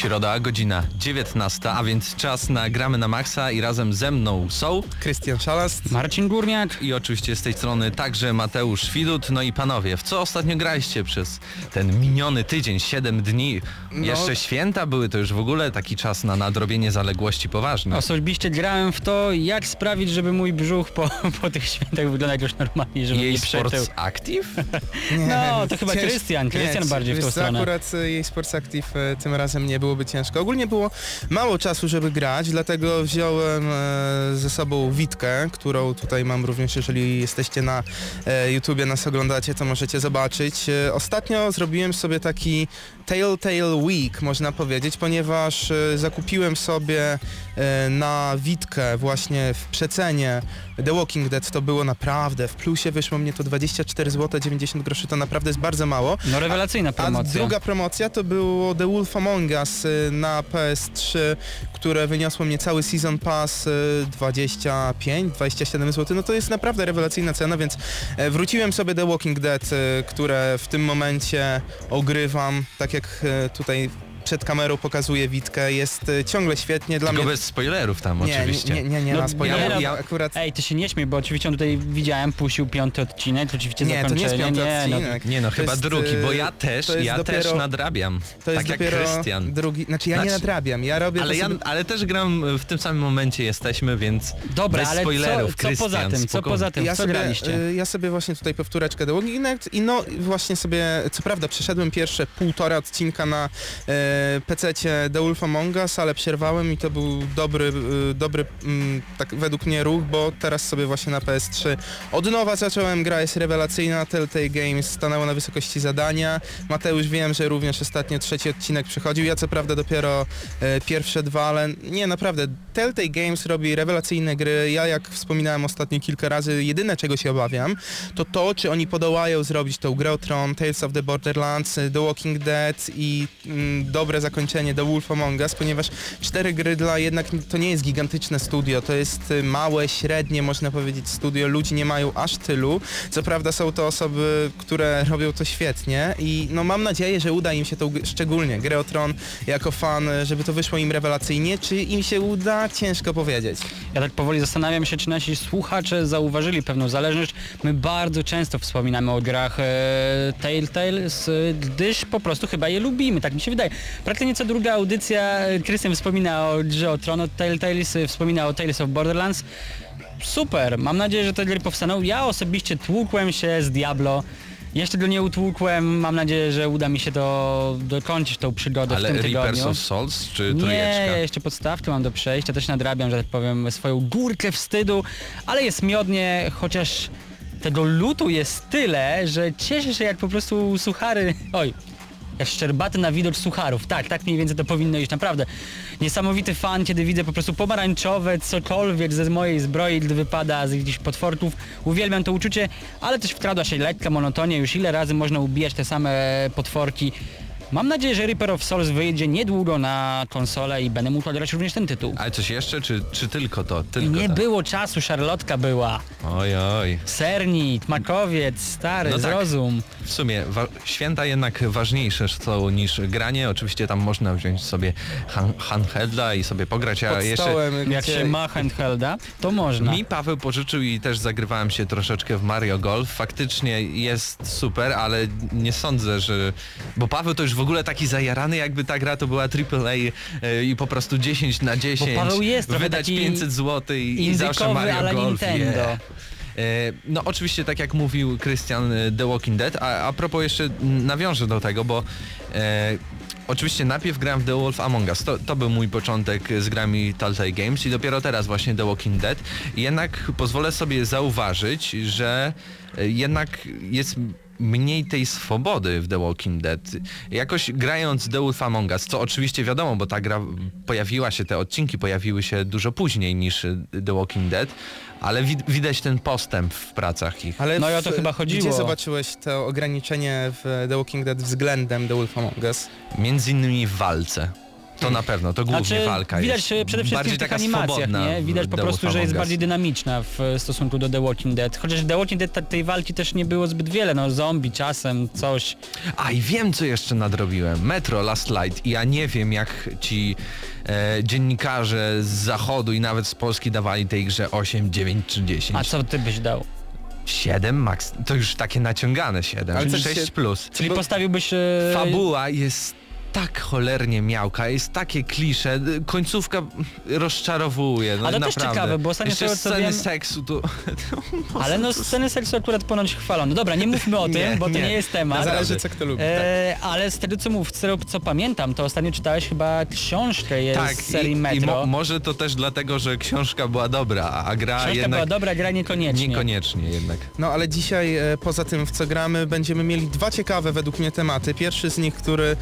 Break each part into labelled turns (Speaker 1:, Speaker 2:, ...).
Speaker 1: Środa, godzina 19, a więc czas na gramy na maksa i razem ze mną są
Speaker 2: Krystian Szalast.
Speaker 3: Marcin Górniak.
Speaker 1: i oczywiście z tej strony także Mateusz Widut. No i panowie, w co ostatnio graliście przez ten miniony tydzień, 7 dni?
Speaker 2: No.
Speaker 1: Jeszcze święta były, to już w ogóle taki czas na nadrobienie zaległości poważnych.
Speaker 3: Osobiście grałem w to, jak sprawić, żeby mój brzuch po, po tych świętach wyglądał już normalnie, żeby
Speaker 1: Jej
Speaker 3: nie przetył.
Speaker 1: Sports Active?
Speaker 3: No, to chyba Krystian. Krystian bardziej w tą stronę.
Speaker 2: Akurat e, jej Sports Active e, tym razem nie byłoby ciężko. Ogólnie było mało czasu, żeby grać, dlatego wziąłem e, ze sobą Witkę, którą tutaj mam również, jeżeli jesteście na e, YouTubie, nas oglądacie, to możecie zobaczyć. E, ostatnio zrobiłem sobie taki Telltale Week, można powiedzieć, ponieważ e, zakupiłem sobie e, na Witkę właśnie w przecenie The Walking Dead, to było naprawdę, w plusie wyszło mnie to 24 zł 90 groszy, to naprawdę jest bardzo mało.
Speaker 3: No rewelacyjna
Speaker 2: A
Speaker 3: promocja.
Speaker 2: druga promocja to było The Wolf Among Us y, na PS3, które wyniosło mnie cały Season Pass y, 25-27 zł. No to jest naprawdę rewelacyjna cena, więc e, wróciłem sobie The Walking Dead, które w tym momencie ogrywam, tak jak e, tutaj przed kamerą pokazuje Witkę, jest y, ciągle świetnie dla
Speaker 1: Tylko
Speaker 2: mnie.
Speaker 1: bez spoilerów tam
Speaker 2: nie,
Speaker 1: oczywiście.
Speaker 2: nie, nie, nie,
Speaker 3: No,
Speaker 2: ma spoilerów.
Speaker 3: ja-
Speaker 2: Ja, akurat...
Speaker 3: Ej, ty się nie śmiej, bo oczywiście on tutaj widziałem, puścił piąty odcinek, to oczywiście
Speaker 2: Nie, to nie
Speaker 3: zakończenie.
Speaker 2: jest piąty
Speaker 3: no,
Speaker 2: odcinek.
Speaker 1: Nie no, chyba
Speaker 2: jest,
Speaker 1: drugi, bo
Speaker 2: y,
Speaker 1: ja też, ja też
Speaker 2: dopiero-
Speaker 1: nadrabiam.
Speaker 2: To jest
Speaker 1: tak jak
Speaker 2: dopiero
Speaker 1: Krystian.
Speaker 2: drugi, znaczy ja nie
Speaker 1: Znaczy-
Speaker 2: nadrabiam, ja robię
Speaker 1: Ale, ja,
Speaker 2: sobie...
Speaker 1: ale też gram w tym samym momencie jesteśmy, więc
Speaker 3: Dobra,
Speaker 1: bez
Speaker 3: ale co,
Speaker 1: spoilerów,
Speaker 3: co poza tym, co poza tym,
Speaker 2: ja
Speaker 3: co
Speaker 2: sobie,
Speaker 3: graliście?
Speaker 2: y, ja sobie właśnie tutaj powtóreczkę The Walking Dead i no właśnie sobie, co prawda przeszedłem pierwsze półtora odcinka na e, PC-cie The Wolf Among Us, ale przerwałem i to był dobry, y, dobry mm, tak według mnie ruch, bo teraz sobie właśnie na PS3 od nowa zacząłem, gra jest rewelacyjna, Telltale Games stanęło na wysokości zadania, Mateusz wiem, że również ostatnio trzeci odcinek przychodził, ja co prawda dopiero e, pierwsze dwa, ale nie, naprawdę, Telltale Games robi rewelacyjne gry, ja jak wspominałem ostatnio kilka razy, jedyne czego się obawiam, to to, czy oni podołają zrobić tą grę Tron, Tales of the Borderlands, The Walking Dead i mm, dobre zakończenie The Wolf Among Us, ponieważ cztery gry dla jednak to nie jest gigantyczne studio, to jest y, małe, średnie, można powiedzieć studio, ludzi nie mają aż tylu, co prawda są to osoby, które robią to świetnie i no mam nadzieję, że uda im się g- szczególnie grę Tron jako fan, y, żeby to wyszło im rewelacyjnie, czy im się uda, ciężko powiedzieć.
Speaker 3: Ja tak powoli zastanawiam się, czy nasi słuchacze zauważyli pewną zależność. My bardzo często wspominamy o grach e, Telltale, gdyż po prostu chyba je lubimy, tak mi się wydaje. Praktycznie co druga audycja, e, Krystian wspomina o grze o Tron od Telltale, s- wspomina o Tales of Borderlands. Super, mam nadzieję, że te gry powstaną. Ja osobiście tłukłem się z Diablo. Jeszcze go nie utłukłem, mam nadzieję, że uda mi się to dokończyć tą przygodę w
Speaker 1: Ale
Speaker 3: tym
Speaker 1: Reapers
Speaker 3: tygodniu.
Speaker 1: of Souls czy
Speaker 3: Nie,
Speaker 1: trójeczka?
Speaker 3: ja jeszcze podstawki mam do przejścia, też nadrabiam, że tak powiem, swoją górkę wstydu, ale jest miodnie, chociaż tego lutu jest tyle, że cieszę się jak po prostu suchary, oj, szczerbaty na widok sucharów, tak, tak mniej więcej to powinno iść, naprawdę. Niesamowity fan, kiedy widzę po prostu pomarańczowe, cokolwiek ze mojej zbroi, gdy wypada z jakichś potworków. Uwielbiam to uczucie, ale też wkradła się lekka monotonia, już ile razy można ubijać te same potworki. Mam nadzieję, że Reaper of Souls wyjdzie niedługo na konsolę i będę mógł grać również ten tytuł.
Speaker 1: Ale coś jeszcze, czy, czy tylko to? Tylko
Speaker 3: Nie
Speaker 1: to.
Speaker 3: było czasu, szarlotka była.
Speaker 1: Oj, oj.
Speaker 3: Sernik, makowiec, stary,
Speaker 1: No tak.
Speaker 3: zrozum.
Speaker 1: W sumie wa- święta jednak ważniejsze są niż granie. Oczywiście tam można wziąć sobie han- handhelda i sobie pograć, a
Speaker 2: Pod
Speaker 1: jeszcze
Speaker 2: stołem,
Speaker 3: Jak
Speaker 2: gdzie-
Speaker 3: się ma handhelda, to można.
Speaker 1: mi Paweł pożyczył i też zagrywałem się troszeczkę w Mario Golf. Faktycznie jest super, ale nie sądzę, że... Bo Paweł to już w ogóle taki zajarany, jakby ta gra to była AAA e, i po prostu 10 na 10.
Speaker 3: Paweł jest
Speaker 1: Wydać
Speaker 3: taki
Speaker 1: 500 zł i, i zawsze Mario Golf.
Speaker 3: Nintendo.
Speaker 1: yeah. No oczywiście tak jak mówił Krystian e, The Walking Dead, a, a propos jeszcze nawiążę do tego, bo e, oczywiście najpierw grałem w The Wolf Among Us. To, to był mój początek z grami Telltale Games i dopiero teraz właśnie The Walking Dead. Jednak pozwolę sobie zauważyć, że e, jednak jest mniej tej swobody w The Walking Dead. Jakoś grając The Wolf Among Us, co oczywiście wiadomo, bo ta gra pojawiła się, te odcinki pojawiły się dużo później niż The Walking Dead, ale wid widać ten postęp w pracach ich.
Speaker 2: Ale
Speaker 3: No i o
Speaker 2: w-
Speaker 3: to chyba chodziło.
Speaker 2: Gdzie zobaczyłeś to ograniczenie w The Walking Dead względem The Wolf Among Us?
Speaker 1: Między innymi w walce. To na pewno, to głównie
Speaker 3: Znaczy,
Speaker 1: walka
Speaker 3: widać
Speaker 1: jest.
Speaker 3: e, przede wszystkim
Speaker 1: Bardziej
Speaker 3: w tych
Speaker 1: taka
Speaker 3: animacjach,
Speaker 1: swobodna
Speaker 3: nie?
Speaker 1: w
Speaker 3: Widać po prostu, że jest bardziej dynamiczna w stosunku do The Walking Dead. Chociaż The Walking Dead tej walki też nie było zbyt wiele, no zombie czasem, coś.
Speaker 1: A i wiem co jeszcze nadrobiłem. Metro Last Light i ja nie wiem jak ci e, dziennikarze z zachodu i nawet z Polski dawali tej grze 8, 9 czy 10.
Speaker 3: A co ty byś dał?
Speaker 1: 7 max. To już takie naciągane 7.
Speaker 2: Ale
Speaker 1: Ale
Speaker 2: coś
Speaker 1: 6
Speaker 2: się-
Speaker 1: plus.
Speaker 3: Czyli
Speaker 2: Bo-
Speaker 3: postawiłbyś... e,
Speaker 1: Fabuła jest tak cholernie miałka, jest takie klisze, końcówka rozczarowuje, no
Speaker 3: Ale to też
Speaker 1: naprawdę.
Speaker 3: ciekawe, bo ostatnio
Speaker 1: Jeszcze
Speaker 3: tego, co
Speaker 1: sceny
Speaker 3: wiem-
Speaker 1: seksu to...
Speaker 3: Ale no sceny seksu akurat ponoć chwalono. Dobra, nie mówmy o tym,
Speaker 1: Nie,
Speaker 3: bo to nie,
Speaker 1: nie.
Speaker 3: jest temat.
Speaker 2: Zależy co kto lubi.
Speaker 3: E, ale z tego co mów, z tego co pamiętam, to ostatnio czytałeś chyba książkę jest
Speaker 1: Tak,
Speaker 3: z serii
Speaker 1: i, i
Speaker 3: Metro.
Speaker 1: mo, może to też dlatego, że książka była dobra, a gra
Speaker 3: Książka
Speaker 1: jednak
Speaker 3: była dobra, gra niekoniecznie.
Speaker 1: niekoniecznie jednak.
Speaker 2: No ale dzisiaj e, poza tym w co gramy będziemy mieli dwa ciekawe według mnie tematy. Pierwszy z nich, który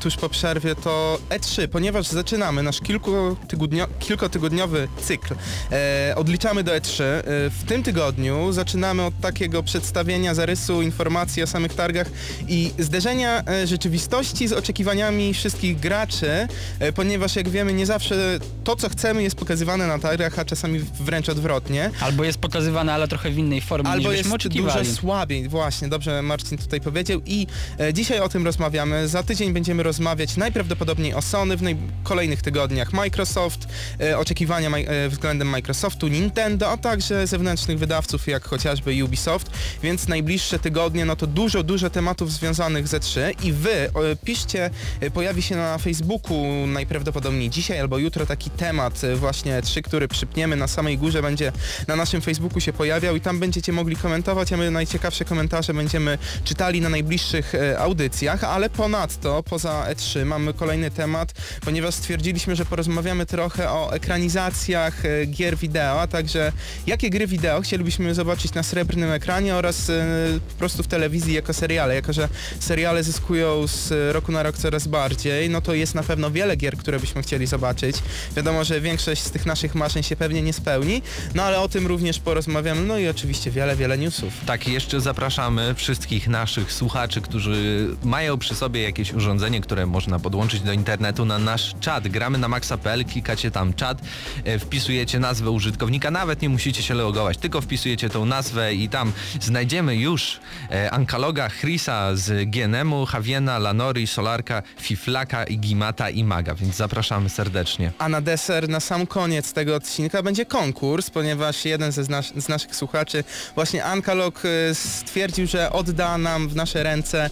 Speaker 2: tuż po przerwie to E3, ponieważ zaczynamy nasz kilkutygodnio, kilkotygodniowy cykl. E, odliczamy do E3. E, w tym tygodniu zaczynamy od takiego przedstawienia zarysu informacji o samych targach i zderzenia e, rzeczywistości z oczekiwaniami wszystkich graczy, e, ponieważ jak wiemy nie zawsze to co chcemy jest pokazywane na targach, a czasami wręcz odwrotnie.
Speaker 3: Albo jest pokazywana, ale trochę w innej formie
Speaker 2: Albo
Speaker 3: niż
Speaker 2: jest dużo słabiej, właśnie, dobrze Marcin tutaj powiedział i e, dzisiaj o tym rozmawiamy. Za tydzień będziemy rozmawiać najprawdopodobniej o Sony, w kolejnych tygodniach. Microsoft, e, oczekiwania e, względem Microsoftu, Nintendo, a także zewnętrznych wydawców jak chociażby Ubisoft, więc najbliższe tygodnie no to dużo, dużo tematów związanych ze 3 i wy e, piszcie, e, pojawi się na Facebooku najprawdopodobniej dzisiaj albo jutro taki temat e, właśnie 3, który przypniemy. Na samej górze będzie na naszym Facebooku się pojawiał i tam będziecie mogli komentować, a my najciekawsze komentarze będziemy czytali na najbliższych e, audycjach, ale ponadto, poza E3 mamy kolejny temat, ponieważ stwierdziliśmy, że porozmawiamy trochę o ekranizacjach e, gier wideo, a także jakie gry wideo chcielibyśmy zobaczyć na srebrnym ekranie oraz e, po prostu w telewizji jako seriale, jako że seriale zyskują z roku na rok coraz bardziej, no to jest na pewno wiele gier, które byśmy chcieli zobaczyć. Wiadomo, że większość z tych naszych marzeń się pewnie nie spełni, no ale o tym również porozmawiamy, no i oczywiście wiele, wiele newsów.
Speaker 1: Tak, jeszcze zapraszamy wszystkich naszych słuchaczy, którzy mają przy sobie jakieś urządzenie, które można podłączyć do internetu na nasz czat. Gramy na maxa.pl, klikacie tam czat, e, wpisujecie nazwę użytkownika, nawet nie musicie się logować, tylko wpisujecie tą nazwę i tam znajdziemy już e, Ankaloga, Chrisa z GNM-u, Javiena, Lanori, Solarka, Fiflaka, Gimata i Maga, więc zapraszamy serdecznie.
Speaker 2: A na deser, na sam koniec tego odcinka będzie konkurs, ponieważ jeden ze nas, z naszych słuchaczy, właśnie Ankalog, e, stwierdził, że odda nam w nasze ręce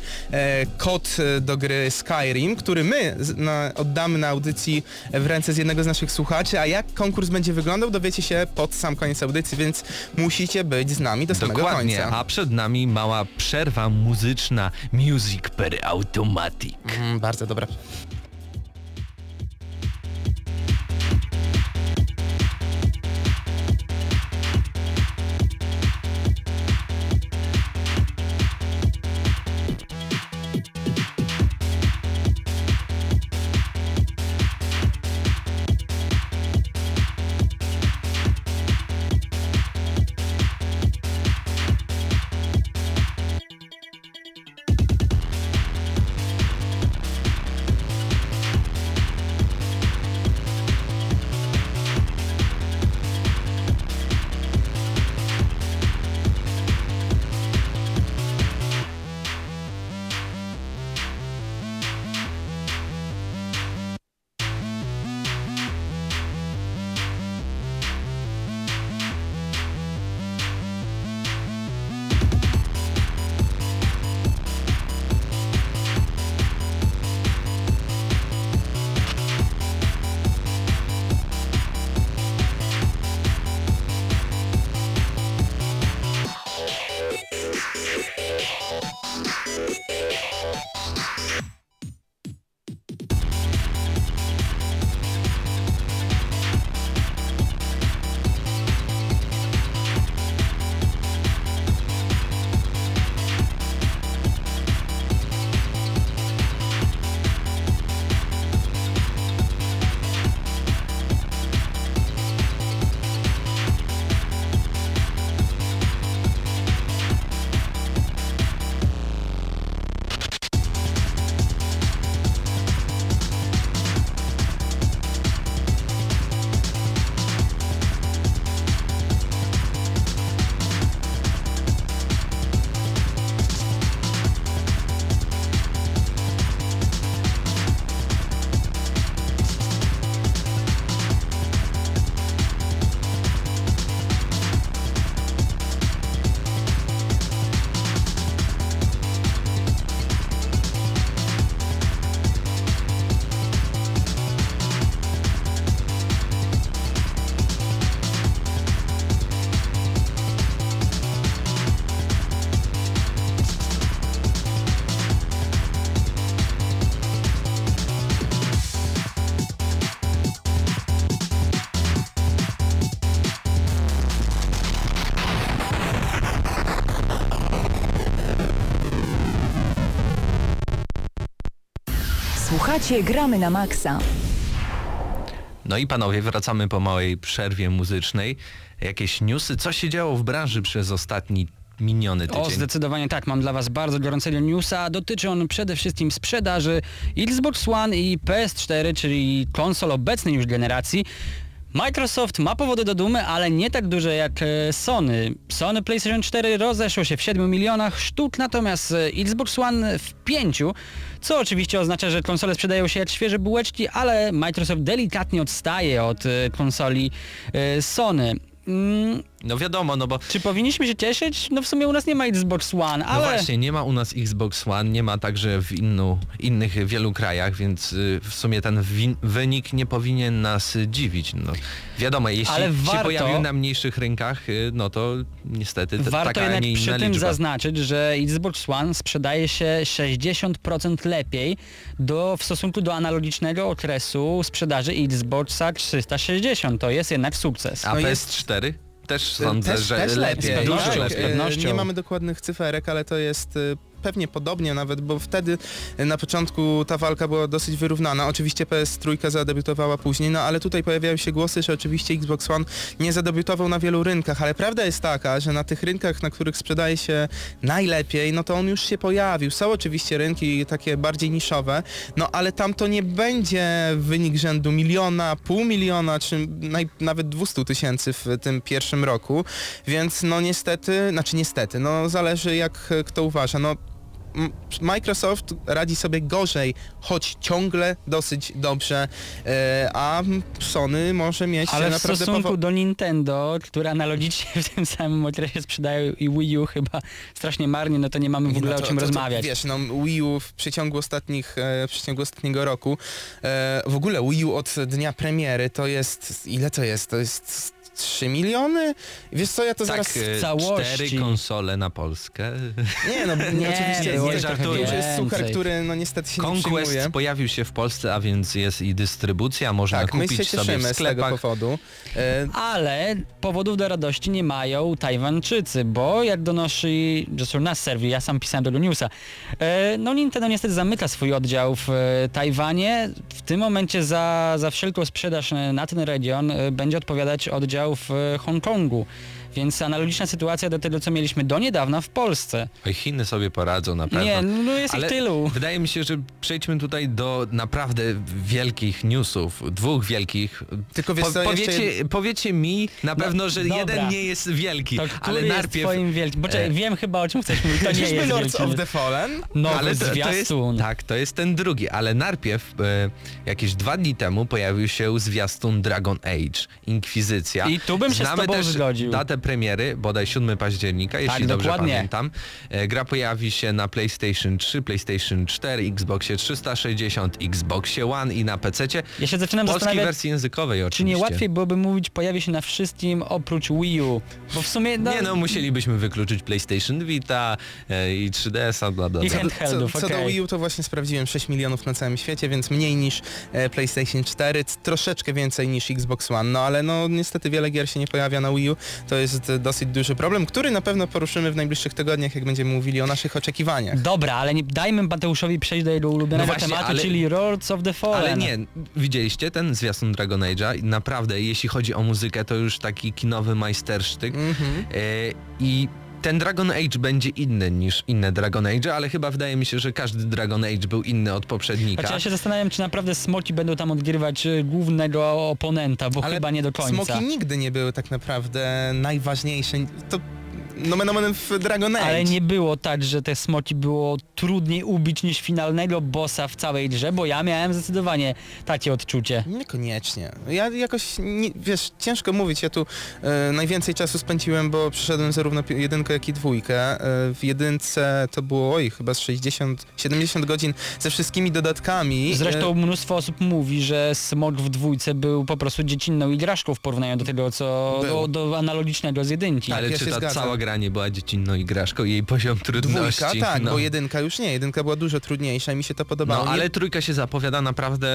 Speaker 2: kod do gry Skyrim, który my na, oddamy na audycji w ręce z jednego z naszych słuchaczy, a jak konkurs będzie wyglądał, dowiecie się pod sam koniec audycji, więc musicie być z nami do samego
Speaker 1: Dokładnie,
Speaker 2: końca.
Speaker 1: a przed nami mała przerwa muzyczna Music per Automatic.
Speaker 2: Mm, bardzo dobra.
Speaker 4: Słuchacie Gramy na Maxa.
Speaker 1: No i panowie, wracamy po małej przerwie muzycznej. Jakieś newsy? Co się działo w branży przez ostatni miniony
Speaker 3: O,
Speaker 1: tydzień?
Speaker 3: zdecydowanie tak. Mam dla Was bardzo gorącego newsa. Dotyczy on przede wszystkim sprzedaży Xbox One i PS4, czyli konsol obecnej już generacji. Microsoft ma powody do dumy, ale nie tak duże jak e, Sony. Sony PlayStation 4 rozeszło się w 7 milionach sztuk, natomiast e, Xbox One w 5, co oczywiście oznacza, że konsole sprzedają się jak świeże bułeczki, ale Microsoft delikatnie odstaje od e, konsoli Sony.
Speaker 1: No wiadomo, no bo
Speaker 3: czy powinniśmy się cieszyć? No w sumie u nas nie ma Xbox One,
Speaker 1: No
Speaker 3: ale...
Speaker 1: właśnie, nie ma u nas Xbox One, nie ma także w innu, innych wielu krajach, więc y, w sumie ten win- wynik nie powinien nas dziwić. No, wiadomo, jeśli
Speaker 3: Ale
Speaker 1: się
Speaker 3: warto-
Speaker 1: pojawił na mniejszych rynkach, y, no to niestety t-
Speaker 3: Warto
Speaker 1: taka, a
Speaker 3: jednak
Speaker 1: nie
Speaker 3: przy
Speaker 1: inna
Speaker 3: tym
Speaker 1: liczba.
Speaker 3: zaznaczyć, że Xbox One sprzedaje się 60% lepiej do, w stosunku do analogicznego okresu sprzedaży Xboxa 360. To jest jednak sukces.
Speaker 1: A
Speaker 2: No jest-
Speaker 1: PS4? Też sądzę,
Speaker 2: też,
Speaker 1: że
Speaker 2: też lepiej.
Speaker 3: Z pewnością,
Speaker 2: tak,
Speaker 3: z pewnością.
Speaker 2: Nie mamy dokładnych cyferek, ale to jest e, pewnie podobnie nawet, bo wtedy e, na początku ta walka była dosyć wyrównana. Oczywiście PS3 zadebiutowała później, no ale tutaj pojawiają się głosy, że oczywiście Xbox One nie zadebiutował na wielu rynkach, ale prawda jest taka, że na tych rynkach, na których sprzedaje się najlepiej, no to on już się pojawił. Są oczywiście rynki takie bardziej niszowe, no ale tam to nie będzie wynik rzędu miliona, pół miliona, czy naj, nawet 200 tysięcy w tym pierwszym roku, więc no niestety, znaczy niestety, no zależy jak kto uważa, no Microsoft radzi sobie gorzej, choć ciągle dosyć dobrze, e, a Sony może mieć
Speaker 3: Ale w
Speaker 2: naprawdę
Speaker 3: stosunku
Speaker 2: powo-
Speaker 3: do Nintendo, które analogicznie w tym samym okresie sprzedają i Wii U chyba strasznie marnie, no to nie mamy w ogóle
Speaker 2: no
Speaker 3: o
Speaker 2: to-
Speaker 3: czym
Speaker 2: to- to,
Speaker 3: rozmawiać.
Speaker 2: Wiesz, no Wii U w przeciągu ostatnich, e, w przeciągu ostatniego roku, e, w ogóle Wii U od dnia premiery to jest, ile to jest? To jest 3 miliony? Wiesz co, ja to
Speaker 1: Tak,
Speaker 2: zaraz...
Speaker 1: y,
Speaker 3: całości.
Speaker 1: cztery konsole na Polskę.
Speaker 2: Nie, no
Speaker 3: Nie,
Speaker 2: oczywiście
Speaker 3: było
Speaker 2: nie,
Speaker 1: trochę
Speaker 2: to jest suchar, który no niestety się nie
Speaker 1: Conquest
Speaker 2: przyjmuje.
Speaker 1: pojawił się w Polsce, a więc jest i dystrybucja, można
Speaker 2: Tak, my
Speaker 1: kupić
Speaker 2: się
Speaker 1: sobie w
Speaker 2: cieszymy z tego
Speaker 1: sklepach.
Speaker 2: powodu. E,
Speaker 3: Ale powodów do radości nie mają Tajwańczycy, bo jak donosi Josur Nas serwi, ja sam pisałem tego newsa, e, no Nintendo niestety zamyka swój oddział w e, Tajwanie. W tym momencie za, za wszelką sprzedaż na ten region e, będzie odpowiadać oddział w e, Hongkongu. Więc analogiczna sytuacja do tego, co mieliśmy do niedawna w Polsce.
Speaker 1: Oj, Chiny sobie poradzą na pewno.
Speaker 3: Nie, no jest
Speaker 1: Ale
Speaker 3: ich tylu.
Speaker 1: Wydaje mi się, że przejdźmy tutaj do naprawdę wielkich newsów, dwóch wielkich.
Speaker 2: Tylko wiesz jeszcze
Speaker 1: powiecie, powiecie mi na
Speaker 3: No,
Speaker 1: pewno, że
Speaker 3: dobra.
Speaker 1: jeden nie jest wielki,
Speaker 3: To
Speaker 1: ale
Speaker 3: jest
Speaker 1: najpierw...
Speaker 3: twoim wielkim? Bo czekaj,
Speaker 1: e,
Speaker 3: wiem chyba o czym chcesz mówić. To nie jest
Speaker 2: Lords
Speaker 3: wielki.
Speaker 2: of the Fallen?
Speaker 3: Nowy
Speaker 1: ale to, to jest,
Speaker 3: zwiastun.
Speaker 1: tak, to jest ten drugi, ale najpierw e, jakieś dwa dni temu pojawił się zwiastun Dragon Age, Inkwizycja.
Speaker 3: I tu bym się z
Speaker 1: Znamy
Speaker 3: tobą
Speaker 1: też
Speaker 3: zgodził.
Speaker 1: datę premiery, bodaj 7 października, jeśli dobrze
Speaker 3: dokładnie.
Speaker 1: pamiętam. E, gra pojawi się na PlayStation 3, PlayStation 4, Xboxie 360, Xboxie One i na PC.
Speaker 3: Ja się zaczynam
Speaker 1: Polskiej
Speaker 3: zastanawiać,
Speaker 1: wersji językowej
Speaker 3: Czy
Speaker 1: oczywiście.
Speaker 3: nie łatwiej byłoby mówić pojawi się na wszystkim oprócz Wii U? Bo w sumie no,
Speaker 1: Nie no, musielibyśmy wykluczyć PlayStation Vita e, i 3DS-a, bla bla
Speaker 3: I
Speaker 2: Co,
Speaker 3: handheldów,
Speaker 2: co do
Speaker 3: okej.
Speaker 2: Wii U to właśnie sprawdziłem 6 milionów na całym świecie, więc mniej niż e, PlayStation 4, c- troszeczkę więcej niż Xbox One, no ale no niestety wiele gier się nie pojawia na Wii U, to jest e, dosyć duży problem, który na pewno poruszymy w najbliższych tygodniach, jak będziemy mówili o naszych oczekiwaniach.
Speaker 3: Dobra, ale nie dajmy Mateuszowi przejść do jego ulubionego
Speaker 1: No właśnie,
Speaker 3: tematu,
Speaker 1: ale-
Speaker 3: czyli Lords of the Fallen.
Speaker 1: Ale nie, widzieliście ten zwiastun Dragon Age'a? I Naprawdę, jeśli chodzi o muzykę, to już taki kinowy majstersztyk.
Speaker 2: Mhm.
Speaker 1: E, I ten Dragon Age będzie inny niż inne Dragon Age, ale chyba wydaje mi się, że każdy Dragon Age był inny od poprzednika.
Speaker 3: Znaczy ja się zastanawiam, czy naprawdę smoki będą tam odgrywać y, głównego oponenta, bo chyba nie do końca.
Speaker 2: Smoki nigdy nie były tak naprawdę najważniejsze. To nomen omen w Dragon Age.
Speaker 3: Ale nie było tak, że te smoki było trudniej ubić niż finalnego bossa w całej grze, bo ja miałem zdecydowanie takie odczucie.
Speaker 2: Niekoniecznie. Ja jakoś, nie, wiesz, ciężko mówić. Ja tu e, najwięcej czasu spędziłem, bo przeszedłem zarówno jedynkę, jak i dwójkę. E, w jedynce to było, oj, chyba z 60, 70 godzin ze wszystkimi dodatkami.
Speaker 3: Zresztą
Speaker 2: E,
Speaker 3: mnóstwo osób mówi, że smok w dwójce był po prostu dziecinną igraszką w porównaniu do tego, co do, do analogicznego z jedynki.
Speaker 2: Tak,
Speaker 1: ale
Speaker 2: ja
Speaker 1: czy ta
Speaker 2: zgadzam.
Speaker 1: cała gra nie była dziecinną igraszką, jej poziom trudności.
Speaker 2: Dwójka, tak,
Speaker 1: no.
Speaker 2: bo jedynka już nie, jedynka była dużo trudniejsza i mi się to podobało.
Speaker 1: No, ale trójka się zapowiada naprawdę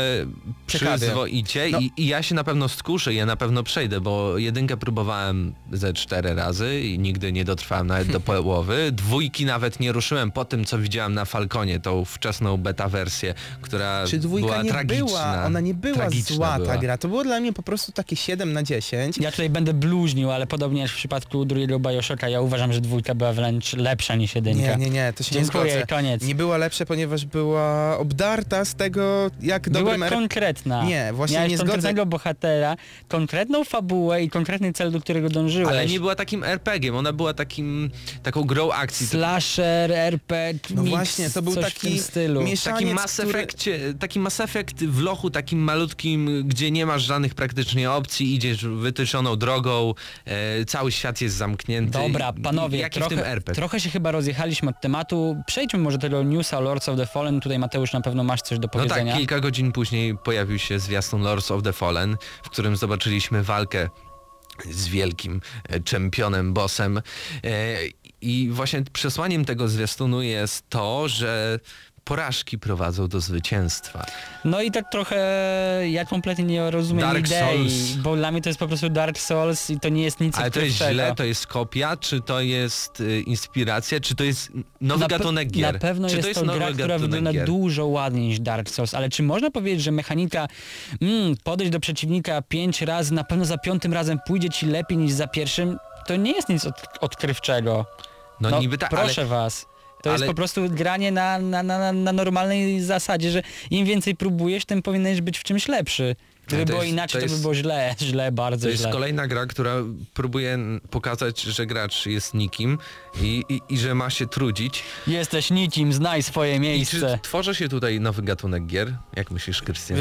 Speaker 2: Ciekawie.
Speaker 1: przyzwoicie
Speaker 2: No.
Speaker 1: i, i ja się na pewno skuszę, ja na pewno przejdę, bo jedynkę próbowałem ze cztery razy i nigdy nie dotrwałem nawet do połowy. Dwójki nawet nie ruszyłem po tym, co widziałem na Falconie, tą wczesną beta wersję, która
Speaker 2: Czy dwójka
Speaker 1: była
Speaker 2: nie
Speaker 1: tragiczna.
Speaker 2: była, ona nie była
Speaker 1: Tragiczna
Speaker 2: zła
Speaker 1: była.
Speaker 2: ta gra, to było dla mnie po prostu takie 7 na 10.
Speaker 3: Ja tutaj będę bluźnił, ale podobnie jak w przypadku drugiego Bioshocka, ja uważam, że dwójka była wręcz lepsza niż jedynka.
Speaker 2: Nie, nie, nie, to się
Speaker 3: Dziękuję,
Speaker 2: nie zgodzę.
Speaker 3: koniec.
Speaker 2: Nie była lepsza, ponieważ była obdarta z tego, jak
Speaker 3: Była
Speaker 2: dobrym R-
Speaker 3: konkretna.
Speaker 2: Nie, właśnie
Speaker 3: Miałeś
Speaker 2: nie zgodzę.
Speaker 3: konkretnego bohatera, konkretną fabułę i konkretny cel, do którego dążyłeś.
Speaker 1: Ale nie była takim RPG-iem, ona była takim, taką grą akcji.
Speaker 3: Slasher, RPG,
Speaker 2: No
Speaker 3: mix,
Speaker 2: właśnie, to był taki
Speaker 3: w tym stylu.
Speaker 2: mieszaniec,
Speaker 1: Taki Mass,
Speaker 2: który-
Speaker 1: Effectie, taki Mass Effect w lochu takim malutkim, gdzie nie masz żadnych praktycznie opcji, idziesz wytyczoną drogą, e, cały świat jest zamknięty.
Speaker 3: Dobra, panowie,
Speaker 1: Jaki
Speaker 3: trochę, trochę się chyba rozjechaliśmy od tematu. Przejdźmy może do tego newsa Lords of the Fallen. Tutaj Mateusz na pewno masz coś do
Speaker 1: No
Speaker 3: powiedzenia.
Speaker 1: tak, kilka godzin później pojawił się zwiastun Lords of the Fallen, w którym zobaczyliśmy walkę z wielkim e, czempionem, bossem. E, I właśnie przesłaniem tego zwiastunu jest to, że porażki prowadzą do zwycięstwa.
Speaker 3: No i tak trochę ja kompletnie nie rozumiem
Speaker 1: Dark
Speaker 3: idei,
Speaker 1: Souls.
Speaker 3: bo dla mnie to jest po prostu Dark Souls i to nie jest nic
Speaker 1: Ale to jest źle, to jest kopia, czy to jest y, inspiracja, czy to jest nowy
Speaker 3: na pe-
Speaker 1: gatunek gier?
Speaker 3: Na pewno
Speaker 1: czy
Speaker 3: jest,
Speaker 1: to jest
Speaker 3: to
Speaker 1: nowy
Speaker 3: gra, która wygląda
Speaker 1: gier?
Speaker 3: dużo ładniej niż Dark Souls, ale czy można powiedzieć, że mechanika mm, podejść do przeciwnika pięć razy, na pewno za piątym razem pójdzie ci lepiej niż za pierwszym? To nie jest nic od, odkrywczego.
Speaker 1: No, niby tak,
Speaker 3: proszę
Speaker 1: ale
Speaker 3: was. To jest
Speaker 1: ale-
Speaker 3: po prostu granie na, na, na, na normalnej zasadzie, że im więcej próbujesz, tym powinieneś być w czymś lepszy. Gdyby było
Speaker 1: jest-
Speaker 3: inaczej,
Speaker 1: to
Speaker 3: to, by
Speaker 1: jest-
Speaker 3: było źle, źle, bardzo
Speaker 1: to jest
Speaker 3: źle.
Speaker 1: kolejna gra, która próbuje pokazać, że gracz jest nikim i, i, i że ma się trudzić.
Speaker 3: Jesteś nikim, znaj swoje
Speaker 1: I czy
Speaker 3: miejsce.
Speaker 1: tworzy się tutaj nowy gatunek gier? Jak myślisz, Krystian?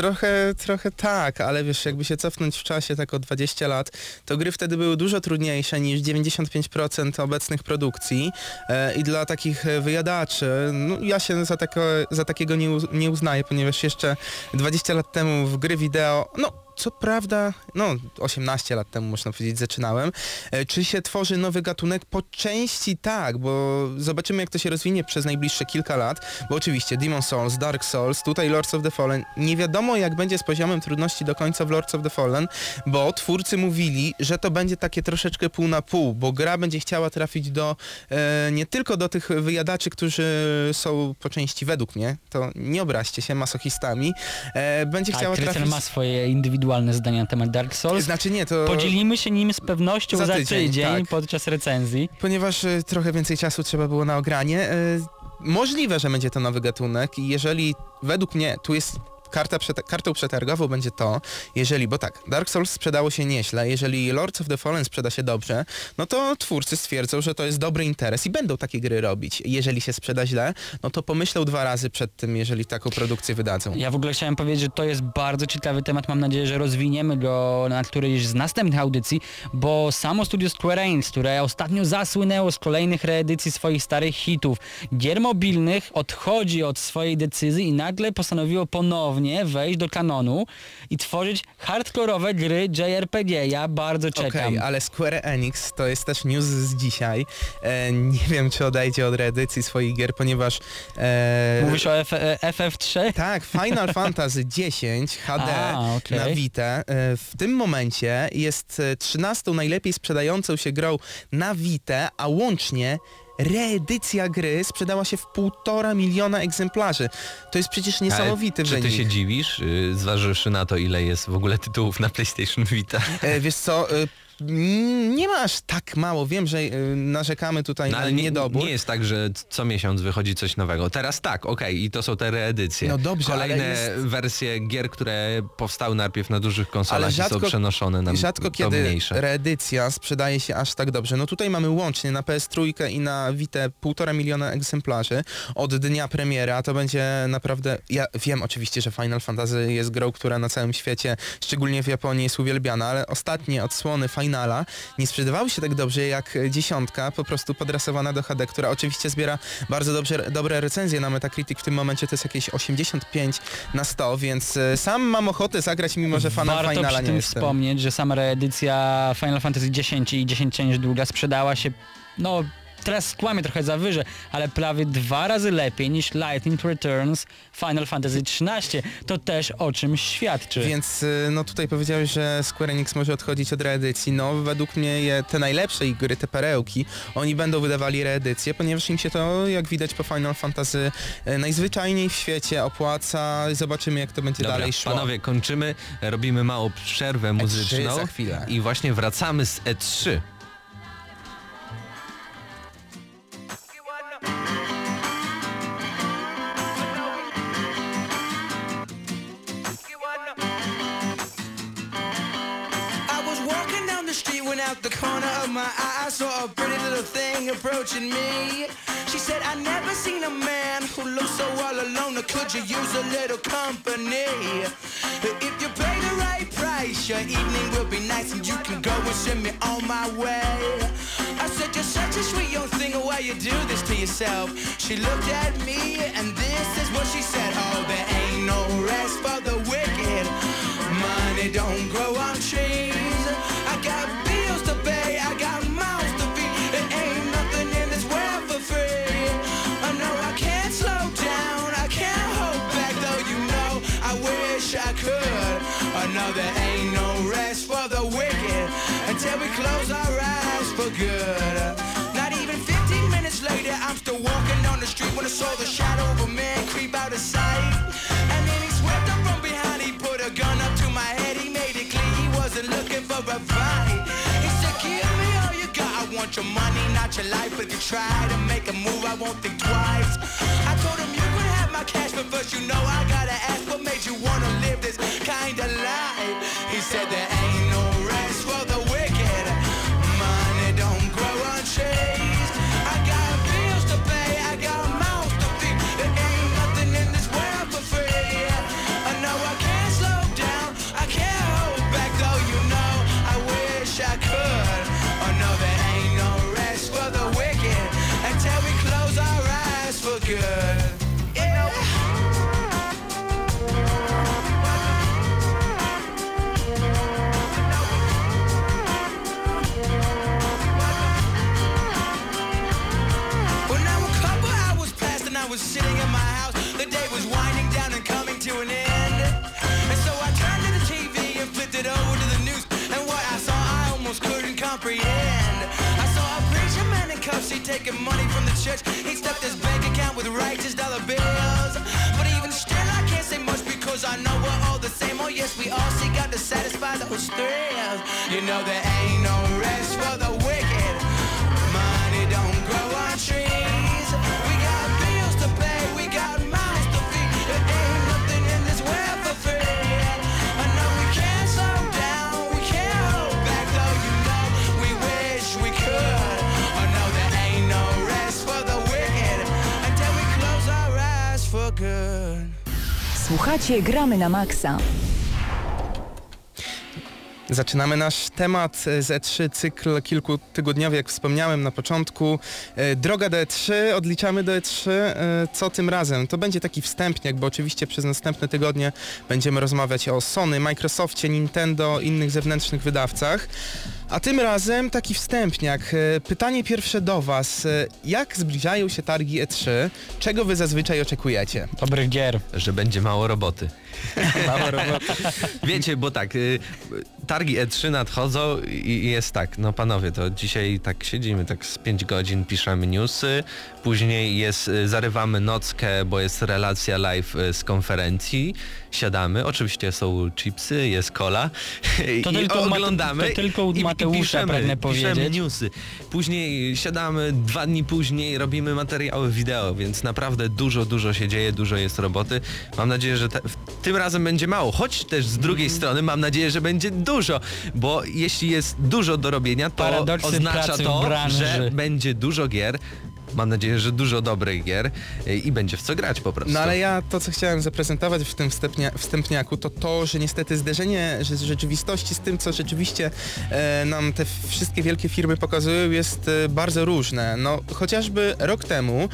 Speaker 2: Trochę, trochę tak, ale wiesz, jakby się cofnąć w czasie tak o 20 lat, to gry wtedy były dużo trudniejsze niż 95% obecnych produkcji e, i dla takich e, wyjadaczy, no ja się za, tako, za takiego nie, nie uznaję, ponieważ jeszcze 20 lat temu w gry wideo, no co prawda, no 18 lat temu można powiedzieć zaczynałem, e, czy się tworzy nowy gatunek? Po części tak, bo zobaczymy jak to się rozwinie przez najbliższe kilka lat, bo oczywiście Demon Souls, Dark Souls, tutaj Lords of the Fallen, nie wiadomo jak będzie z poziomem trudności do końca w Lords of the Fallen, bo twórcy mówili, że to będzie takie troszeczkę pół na pół, bo gra będzie chciała trafić do, e, nie tylko do tych wyjadaczy, którzy są po części według mnie, to nie obraźcie się masochistami, e, będzie
Speaker 3: A
Speaker 2: chciała trafić...
Speaker 3: ma swoje indywidualne zdania na temat Dark Souls.
Speaker 2: Znaczy nie, to...
Speaker 3: Podzielimy się nim z pewnością za,
Speaker 2: Za
Speaker 3: tydzień,
Speaker 2: tydzień, tak.
Speaker 3: podczas recenzji.
Speaker 2: Ponieważ e, trochę więcej czasu trzeba było na ogranie. E, możliwe, że będzie to nowy gatunek i jeżeli według mnie tu jest karta przete- kartą przetargową będzie to, jeżeli, bo tak, Dark Souls sprzedało się nieźle, jeżeli Lords of the Fallen sprzeda się dobrze, no to twórcy stwierdzą, że to jest dobry interes i będą takie gry robić. Jeżeli się sprzeda źle, no to pomyślą dwa razy przed tym, jeżeli taką produkcję wydadzą.
Speaker 3: Ja w ogóle chciałem powiedzieć, że to jest bardzo ciekawy temat. Mam nadzieję, że rozwiniemy go na którejś z następnych audycji, bo samo studio Square Enix, które ostatnio zasłynęło z kolejnych reedycji swoich starych hitów, gier mobilnych, odchodzi od swojej decyzji i nagle postanowiło ponownie wejść do kanonu i tworzyć hardkorowe gry JRPG. Ja bardzo czekam.
Speaker 2: Okej, ale Square Enix to jest też news z dzisiaj. E, nie wiem, czy odejdzie od reedycji swoich gier, ponieważ... E,
Speaker 3: Mówisz o F- e, FF3?
Speaker 2: Tak, Final Fantasy X HD
Speaker 3: A, okej.
Speaker 2: na Vita e, w tym momencie jest e, 13 najlepiej sprzedającą się grą na Vita, a łącznie reedycja gry sprzedała się w półtora miliona egzemplarzy. To jest przecież niesamowity
Speaker 1: Ale czy ty
Speaker 2: wynik.
Speaker 1: się dziwisz, y, zważywszy na to, ile jest w ogóle tytułów na PlayStation Vita?
Speaker 2: E, wiesz co, mm, nie ma aż tak mało. Wiem, że e, narzekamy tutaj
Speaker 1: No,
Speaker 2: na
Speaker 1: nie,
Speaker 2: niedobór.
Speaker 1: nie jest tak, że co miesiąc wychodzi coś nowego. Teraz tak, okej, i to są te reedycje.
Speaker 2: No dobrze,
Speaker 1: Kolejne
Speaker 2: jest-
Speaker 1: wersje gier, które powstały najpierw na dużych konsolach
Speaker 2: Ale
Speaker 1: i są
Speaker 2: rzadko-
Speaker 1: przenoszone na
Speaker 2: Rzadko kiedy
Speaker 1: mniejsze.
Speaker 2: reedycja sprzedaje się aż tak dobrze. No tutaj mamy łącznie na PS3 i na Vita półtora miliona egzemplarzy od dnia premiery, a to będzie naprawdę... Ja wiem oczywiście, że Final Fantasy jest grą, która na całym świecie, szczególnie w Japonii jest uwielbiana, ale ostatnie odsłony Final finala nie sprzedawały się tak dobrze jak dziesiątka, po prostu podrasowana do HD, która oczywiście zbiera bardzo dobrze, dobre recenzje na Metacritic. W tym momencie to jest jakieś 85 na 100, więc e, sam mam ochotę zagrać, mimo że fanem
Speaker 3: Warto
Speaker 2: finala
Speaker 3: przy
Speaker 2: nie
Speaker 3: tym
Speaker 2: jestem.
Speaker 3: wspomnieć, że sama reedycja Final Fantasy X i 10 cięć długa sprzedała się, no teraz skłamię trochę za wyże, ale prawie dwa razy lepiej niż Lightning Returns Final Fantasy XIII. To też o czymś świadczy.
Speaker 2: Więc y, no tutaj powiedziałeś, że Square Enix może odchodzić od reedycji. No według mnie je, te najlepsze ich gry, te perełki, oni będą wydawali reedycję, ponieważ im się to, jak widać po Final Fantasy, y, najzwyczajniej w świecie opłaca. Zobaczymy jak to będzie
Speaker 1: Dobra,
Speaker 2: dalej szło.
Speaker 1: panowie, kończymy, robimy małą przerwę muzyczną
Speaker 2: za chwilę.
Speaker 1: i właśnie wracamy z E E3.
Speaker 4: When out the corner of my eye I saw a pretty little thing approaching me. She said, I never seen a man who looks so all alone. Could you use a little company? If you pay the right price, your evening will be nice and you can go and send me on my way. I said, you're such a sweet young thing, why you do this to yourself? She looked at me and this is what she said. Oh, there ain't no rest for the wicked. Money don't grow on trees. I got when I saw the shadow of a man creep out of sight. And then he swept up from behind, he put a gun up to my head, he made it clear he wasn't looking for a fight. He said, give me all you got, I want your money, not your life. If you try to make a move, I won't think twice. I told him you could have my cash, but first you know I gotta ask, taking money from the church. He stuffed his bank account with righteous dollar bills. But even still, I can't say much because I know we're all the same. Oh, yes, we all seek out to satisfy those thrills. You know, there ain't no rest for the
Speaker 5: Słuchacie Gramy na Maxa.
Speaker 2: Zaczynamy nasz temat z E3, cykl kilkutygodniowy, jak wspomniałem na początku. E, Droga do E3, odliczamy do E3. E, Co tym razem? To będzie taki wstępniak, bo oczywiście przez następne tygodnie będziemy rozmawiać o Sony, Microsoftie, Nintendo, innych zewnętrznych wydawcach. A tym razem taki wstępniak. E, Pytanie pierwsze do Was. E, Jak zbliżają się targi E3? Czego Wy zazwyczaj oczekujecie?
Speaker 3: Dobrych gier.
Speaker 1: że będzie mało roboty.
Speaker 2: Roboty.
Speaker 1: Wiecie, bo tak, y, targi E3 nadchodzą i i jest tak, no panowie, to dzisiaj tak siedzimy, tak z 5 godzin piszemy newsy, później jest, y, zarywamy nockę, bo jest relacja live y, z konferencji, siadamy, oczywiście są chipsy, jest cola
Speaker 3: To
Speaker 1: i
Speaker 3: tylko
Speaker 1: oglądamy
Speaker 3: to tylko u
Speaker 1: i, i
Speaker 3: Mateusza
Speaker 1: piszemy,
Speaker 3: pragnę
Speaker 1: piszemy
Speaker 3: powiedzieć.
Speaker 1: newsy. Później siadamy, dwa dni później robimy materiały wideo, więc naprawdę dużo, dużo się dzieje, dużo jest roboty. Mam nadzieję, że te, tym razem będzie mało, choć też z drugiej
Speaker 3: Mhm.
Speaker 1: strony mam nadzieję, że będzie dużo, bo jeśli jest dużo do robienia, to
Speaker 3: Paradoksy
Speaker 1: oznacza to, że będzie dużo gier, mam nadzieję, że dużo dobrych gier y, i będzie w co grać po prostu.
Speaker 2: No ale ja to, co chciałem zaprezentować w tym wstępnia, wstępniaku, to to, że niestety zderzenie z rzeczywistości z tym, co rzeczywiście e, nam te wszystkie wielkie firmy pokazują, jest e, bardzo różne. No, chociażby rok temu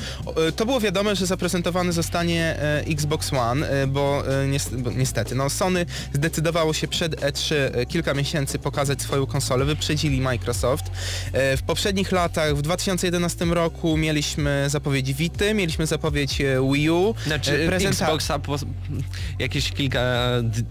Speaker 2: e, to było wiadome, że zaprezentowany zostanie e, Xbox One, e, bo, e, nies- bo niestety, no Sony zdecydowało się przed E3 e, kilka miesięcy pokazać swoją konsolę, wyprzedzili Microsoft. W poprzednich latach, w 2011 roku mieliśmy zapowiedź Vity, mieliśmy zapowiedź Wii U.
Speaker 1: Znaczy
Speaker 2: e, prezenta-
Speaker 1: Xboxa po, jakieś kilka,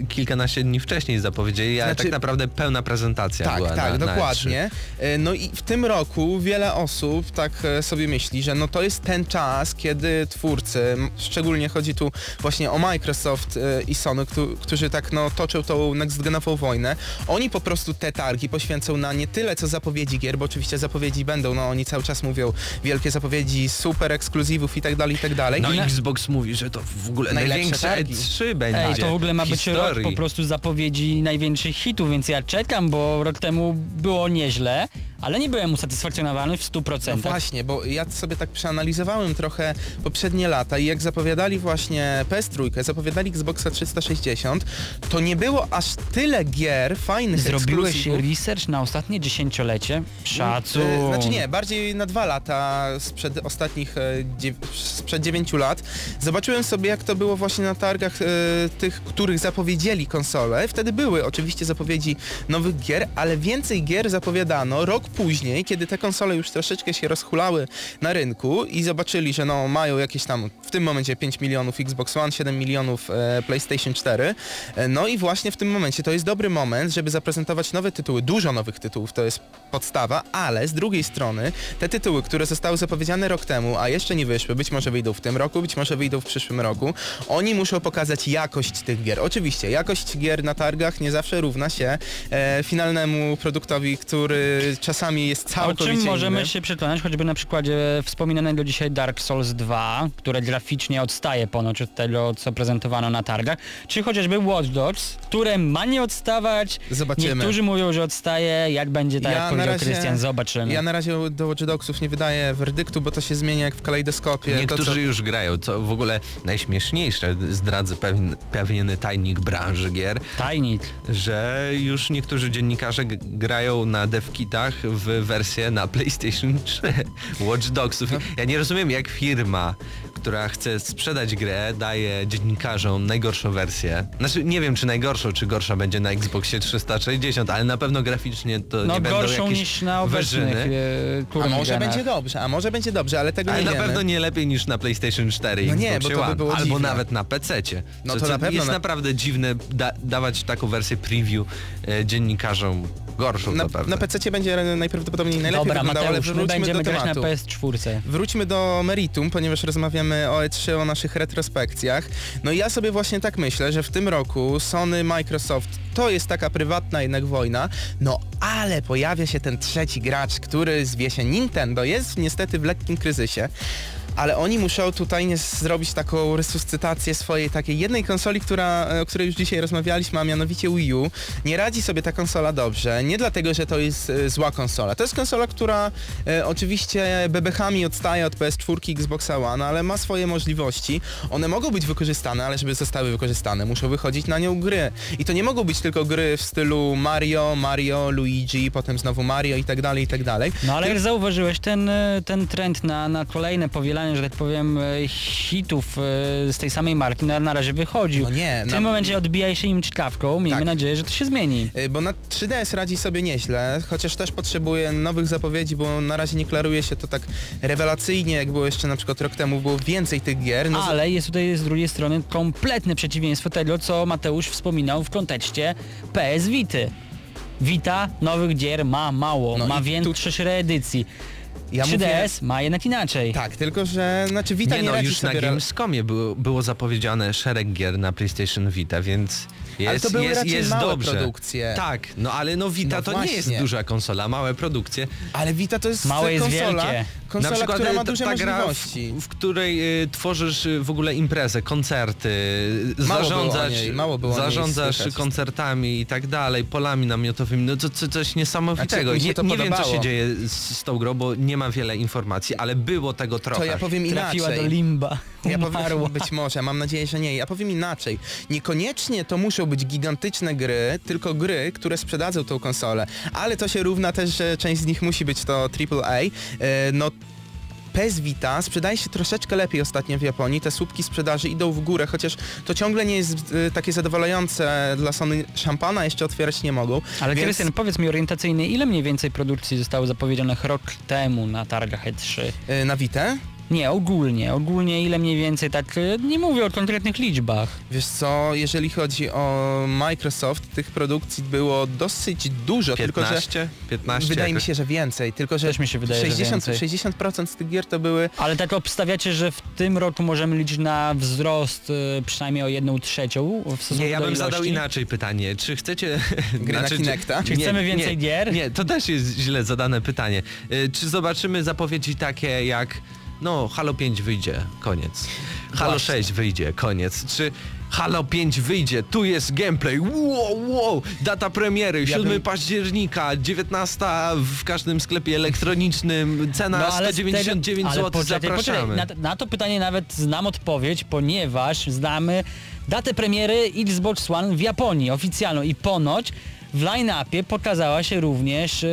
Speaker 1: kilkanaście dni wcześniej zapowiedzieli, ale
Speaker 2: Znaczy-
Speaker 1: tak naprawdę pełna prezentacja
Speaker 2: Tak,
Speaker 1: była
Speaker 2: tak,
Speaker 1: na, na E
Speaker 2: dokładnie. E, No i w tym roku wiele osób tak sobie myśli, że no to jest ten czas, kiedy twórcy, szczególnie chodzi tu właśnie o Microsoft i Sony, któ- którzy tak no toczą tą next-genową wojnę, oni po prostu te targi poświęcą na nie tyle co zapowiedzi gier, bo oczywiście zapowiedzi będą, no oni cały czas mówią wielkie zapowiedzi, super ekskluzywów i tak dalej, i tak dalej.
Speaker 1: No
Speaker 2: I na-
Speaker 1: Xbox mówi, że to w ogóle
Speaker 2: Najlepsze
Speaker 1: największe
Speaker 2: targi.
Speaker 1: E3 będzie.
Speaker 3: Ej, to w ogóle ma być rok po prostu zapowiedzi największych hitów, więc ja czekam, bo rok temu było nieźle, ale nie byłem usatysfakcjonowany w 100%.
Speaker 2: No właśnie, bo ja sobie tak przeanalizowałem trochę poprzednie lata i jak zapowiadali właśnie PS3, zapowiadali Xboxa 360, to nie było aż tyle gier fajnych
Speaker 3: Zrobiłeś
Speaker 2: ekskluzywów.
Speaker 3: research na ostatnie dziesięciolecie? Szacun.
Speaker 2: E, Znaczy nie, bardziej na dwa lata sprzed ostatnich, e, sprzed dziewięciu lat. Zobaczyłem sobie jak to było właśnie na targach e, tych, których zapowiedzieli konsole. Wtedy były oczywiście zapowiedzi nowych gier, ale więcej gier zapowiadano rok później, kiedy te konsole już troszeczkę się rozhulały na rynku i zobaczyli, że no mają jakieś tam w tym momencie 5 milionów Xbox One, 7 milionów e, PlayStation 4. E, no i właśnie w tym momencie to jest dobry moment, żeby zaprezentować nowe tytuły, dużo nowych tytułów, to jest podstawa, ale z drugiej strony te tytuły, które zostały zapowiedziane rok temu, a jeszcze nie wyszły, być może wyjdą w tym roku, być może wyjdą w przyszłym roku, oni muszą pokazać jakość tych gier. Oczywiście, jakość gier na targach nie zawsze równa się e, finalnemu produktowi, który czasami jest
Speaker 3: O
Speaker 2: całkowicie
Speaker 3: czym możemy
Speaker 2: inny.
Speaker 3: się przekonać, choćby na przykładzie wspominanego dzisiaj Dark Souls 2, które graficznie odstaje ponoć od tego, co prezentowano na targach, czy chociażby Watch Dogs, które ma nie odstawać.
Speaker 2: Zobaczymy.
Speaker 3: Niektórzy mówią, że odstaje, jak będzie tak,
Speaker 2: Ja
Speaker 3: jak powiedział Krystian, zobaczymy.
Speaker 2: Ja na razie do Watch Dogsów nie wydaję werdyktu, bo to się zmienia jak w kalejdoskopie.
Speaker 1: Niektórzy
Speaker 2: to, co...
Speaker 1: już grają, co w ogóle najśmieszniejsze, zdradzę pewien, pewien tajnik branży gier,
Speaker 3: Tajnik.
Speaker 1: że już niektórzy dziennikarze grają na devkitach w wersję na PlayStation 3 Watch Dogsów.
Speaker 2: No.
Speaker 1: Ja nie rozumiem jak firma, która chce sprzedać grę, daje dziennikarzom najgorszą wersję. Znaczy nie wiem czy najgorszą, czy gorsza będzie na Xboxie 360, ale na pewno graficznie to
Speaker 3: No
Speaker 1: nie będą
Speaker 3: gorszą
Speaker 1: jakieś
Speaker 3: niż na obecnych
Speaker 1: wyżyny.
Speaker 3: e,
Speaker 2: A może
Speaker 3: genach.
Speaker 2: będzie dobrze, a może będzie dobrze, ale tego
Speaker 1: Ale
Speaker 2: nie
Speaker 1: na
Speaker 2: wiemy.
Speaker 1: pewno nie lepiej niż na PlayStation 4 i
Speaker 2: No nie,
Speaker 1: Xboxie
Speaker 2: bo to by
Speaker 1: One,
Speaker 2: było
Speaker 1: albo
Speaker 2: dziwne.
Speaker 1: nawet na PC-cie.
Speaker 2: No
Speaker 1: Co-
Speaker 2: to
Speaker 1: co
Speaker 2: na pewno
Speaker 1: Jest
Speaker 2: na-
Speaker 1: naprawdę dziwne da dawać taką wersję preview e, dziennikarzom gorszą
Speaker 2: Na,
Speaker 1: zapewne.
Speaker 2: na PC będzie najprawdopodobniej najlepiej
Speaker 3: Dobra,
Speaker 2: wyglądało, ale
Speaker 3: Mateusz, my
Speaker 2: wróćmy
Speaker 3: będziemy
Speaker 2: do
Speaker 3: grać na
Speaker 2: tematu.
Speaker 3: PS4.
Speaker 2: Wróćmy do meritum, ponieważ rozmawiamy o E3, o naszych retrospekcjach. No i ja sobie właśnie tak myślę, że w tym roku Sony, Microsoft to jest taka prywatna jednak wojna, no ale pojawia się ten trzeci gracz, który zwie się Nintendo, jest niestety w lekkim kryzysie. Ale oni muszą tutaj nie zrobić taką resuscytację swojej takiej jednej konsoli, która, e, o której już dzisiaj rozmawialiśmy, a mianowicie Wii U. Nie radzi sobie ta konsola dobrze. Nie dlatego, że to jest e, zła konsola. To jest konsola, która e, oczywiście bebechami odstaje od PS4 i Xboxa One, ale ma swoje możliwości. One mogą być wykorzystane, ale żeby zostały wykorzystane, muszą wychodzić na nią gry. I to nie mogą być tylko gry w stylu Mario, Mario, Luigi, potem znowu Mario i tak dalej, i tak dalej.
Speaker 3: No ale jak zauważyłeś, ten, e, ten trend na, na kolejne powielanie, że tak powiem, e, hitów e, z tej samej marki na, na razie wychodził.
Speaker 2: No nie,
Speaker 3: W tym momencie odbija się im czkawką, miejmy
Speaker 2: Tak.
Speaker 3: nadzieję, że to się zmieni.
Speaker 2: Y, Bo na 3DS radzi sobie nieźle, chociaż też potrzebuje nowych zapowiedzi, bo na razie nie klaruje się to tak rewelacyjnie, jak było jeszcze na przykład rok temu, było więcej tych gier. No,
Speaker 3: Ale jest tutaj z drugiej strony kompletne przeciwieństwo tego, co Mateusz wspominał w kontekście PS Vity. Vita nowych gier ma mało,
Speaker 2: No
Speaker 3: ma
Speaker 2: i tu-
Speaker 3: reedycji.
Speaker 2: Ja
Speaker 3: 3DS ma jednak inaczej.
Speaker 2: Tak, tylko że znaczy Vita
Speaker 1: nie
Speaker 2: nie,
Speaker 1: no,
Speaker 2: radzi
Speaker 1: już na Gamescomie było, było zapowiedziane szereg gier na PlayStation Vita, więc jest,
Speaker 2: Ale to były
Speaker 1: jest,
Speaker 2: raczej
Speaker 1: jest
Speaker 2: małe
Speaker 1: dobrze.
Speaker 2: produkcje.
Speaker 1: Tak, no ale no Vita
Speaker 2: No
Speaker 1: to nie jest
Speaker 2: właśnie.
Speaker 1: duża konsola, małe produkcje.
Speaker 2: Ale Vita to jest
Speaker 3: Małe jest
Speaker 2: konsola,
Speaker 3: wielkie.
Speaker 2: Konsola,
Speaker 1: na przykład
Speaker 2: która ma
Speaker 1: ta-
Speaker 2: duże możliwości.
Speaker 1: w, w której y, tworzysz y, w ogóle imprezę, koncerty,
Speaker 2: Mało
Speaker 1: zarządzasz,
Speaker 2: niej, mało było
Speaker 1: zarządzasz
Speaker 2: słychać.
Speaker 1: koncertami i tak dalej, polami namiotowymi, no to, to coś niesamowitego.
Speaker 2: Znaczy,
Speaker 1: nie
Speaker 2: to
Speaker 1: nie wiem, co się dzieje z, z tą grą, bo nie mam wiele informacji, ale było tego trochę.
Speaker 2: To ja powiem
Speaker 3: Trafiła
Speaker 2: inaczej.
Speaker 3: do limba.
Speaker 2: Ja powiem, być może, mam nadzieję, że nie. Ja powiem inaczej. Niekoniecznie to muszą być gigantyczne gry, tylko gry, które sprzedadzą tą konsolę. Ale to się równa też, że część z nich musi być to AAA. E, No PS Vita sprzedaje się troszeczkę lepiej ostatnio w Japonii. Te słupki sprzedaży idą w górę, chociaż to ciągle nie jest e, takie zadowalające dla Sony. Szampana jeszcze otwierać nie mogą.
Speaker 3: Ale
Speaker 2: Więc-
Speaker 3: Krystian, powiedz mi orientacyjnie, ile mniej więcej produkcji zostało zapowiedzianych rok temu na targach E3?
Speaker 2: E, Na Vita?
Speaker 3: Nie, ogólnie. Ogólnie ile mniej więcej, tak y, nie mówię o konkretnych liczbach.
Speaker 2: Wiesz co, jeżeli chodzi o Microsoft, tych produkcji było dosyć dużo, tylko że
Speaker 1: 15? 15
Speaker 2: Wydaje mi
Speaker 1: jakoś.
Speaker 2: się, że więcej, tylko że
Speaker 3: Też mi się wydaje, że
Speaker 2: 60,
Speaker 3: więcej.
Speaker 2: 60% z tych gier to były...
Speaker 3: Ale tak obstawiacie, że w tym roku możemy liczyć na wzrost y, przynajmniej o jedną trzecią w stosunku
Speaker 1: Nie, ja bym
Speaker 3: ilości?
Speaker 1: zadał inaczej pytanie. Czy chcecie...
Speaker 2: Gry na
Speaker 1: Znaczy,
Speaker 2: Kinecta?
Speaker 3: Czy chcemy więcej
Speaker 1: nie,
Speaker 3: gier?
Speaker 1: Nie, to też jest źle zadane pytanie. Y, Czy zobaczymy zapowiedzi takie jak no Halo 5 wyjdzie, koniec. Halo
Speaker 2: Właśnie.
Speaker 1: 6 wyjdzie, koniec. Czy Halo 5 wyjdzie, tu jest gameplay, wow, wow, data premiery, 7
Speaker 2: bym-
Speaker 1: października, 19 w każdym sklepie elektronicznym, cena
Speaker 3: No, ale
Speaker 1: 199
Speaker 3: tego- ale
Speaker 1: zł, zapraszamy.
Speaker 3: poczekaj, Na, na to pytanie nawet znam odpowiedź, ponieważ znamy datę premiery Xbox One w Japonii oficjalną i ponoć w line-upie pokazała się również e,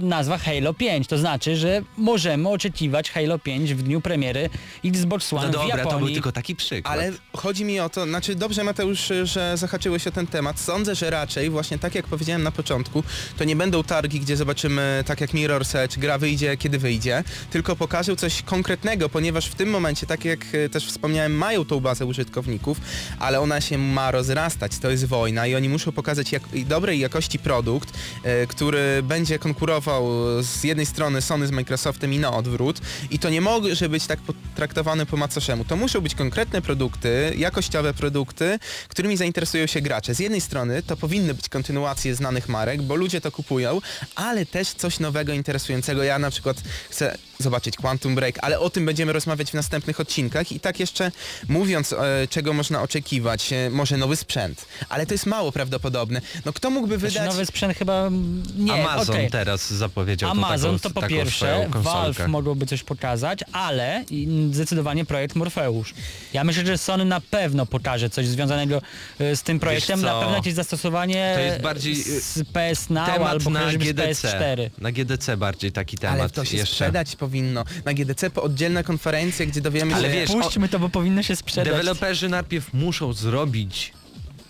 Speaker 3: nazwa Halo 5. To znaczy, że możemy oczekiwać Halo 5 w dniu premiery Xbox One
Speaker 1: No
Speaker 3: w
Speaker 1: dobra,
Speaker 3: Japonii.
Speaker 1: to był tylko taki przykład.
Speaker 2: Ale chodzi mi o to, znaczy dobrze Mateusz, że zahaczyłeś o ten temat. Sądzę, że raczej właśnie tak jak powiedziałem na początku, to nie będą targi, gdzie zobaczymy tak jak Mirror's Edge, gra wyjdzie kiedy wyjdzie, tylko pokażą coś konkretnego, ponieważ w tym momencie, tak jak e, też wspomniałem, mają tą bazę użytkowników, ale ona się ma rozrastać, to jest wojna i oni muszą pokazać jak, i dobrej jakości produkt, e, który będzie konkurował z jednej strony Sony z Microsoftem i na odwrót i to nie może być tak potraktowane po macoszemu. To muszą być konkretne produkty, jakościowe produkty, którymi zainteresują się gracze. Z jednej strony to powinny być kontynuacje znanych marek, bo ludzie to kupują, ale też coś nowego, interesującego. Ja na przykład chcę zobaczyć Quantum Break, ale o tym będziemy rozmawiać w następnych odcinkach i tak jeszcze mówiąc, e, czego można oczekiwać, e, może nowy sprzęt, ale to jest mało prawdopodobne. No kto mógłby
Speaker 3: Znaczy,
Speaker 2: wydać...
Speaker 3: nowy sprzęt chyba mm, nie.
Speaker 1: Amazon
Speaker 3: okej.
Speaker 1: teraz zapowiedział
Speaker 3: Amazon
Speaker 1: taką,
Speaker 3: to po
Speaker 1: taką
Speaker 3: pierwsze,
Speaker 1: swoją konsolkę.
Speaker 3: Valve mogłoby coś pokazać, ale i- zdecydowanie projekt Morfeusz. Ja myślę, że Sony na pewno pokaże coś związanego e, z tym projektem,
Speaker 1: co?
Speaker 3: na pewno jakieś zastosowanie
Speaker 1: To jest bardziej,
Speaker 3: z PS Now
Speaker 1: temat
Speaker 3: albo
Speaker 1: na
Speaker 3: z
Speaker 1: GDC.
Speaker 3: PS4.
Speaker 1: Na GDC bardziej taki temat
Speaker 2: Ale to się
Speaker 1: jeszcze.
Speaker 2: sprzedać powinno. Na GDC po oddzielne konferencje, gdzie dowiemy
Speaker 1: Ale
Speaker 2: się...
Speaker 1: wiesz,
Speaker 3: Puśćmy to, bo powinno się sprzedać.
Speaker 1: Deweloperzy najpierw muszą zrobić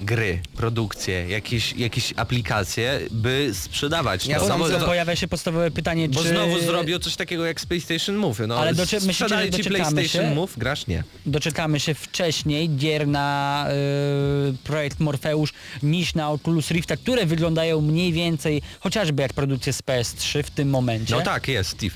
Speaker 1: gry, produkcje, jakieś, jakieś aplikacje, by sprzedawać
Speaker 2: Ja
Speaker 1: to. no,
Speaker 3: To
Speaker 1: bo,
Speaker 3: pojawia się podstawowe pytanie,
Speaker 1: bo
Speaker 3: czy...
Speaker 1: znowu zrobią coś takiego jak z PlayStation Move. No,
Speaker 3: Ale doczy- myślicie,
Speaker 1: sprzedali
Speaker 3: że
Speaker 1: ci PlayStation
Speaker 3: się?
Speaker 1: Move, grasz nie.
Speaker 3: doczekamy się wcześniej gier na y, projekt Morfeusz niż na Oculus Rifta, które wyglądają mniej więcej chociażby jak produkcje z PS3 w tym momencie.
Speaker 1: No tak, jest, Steve.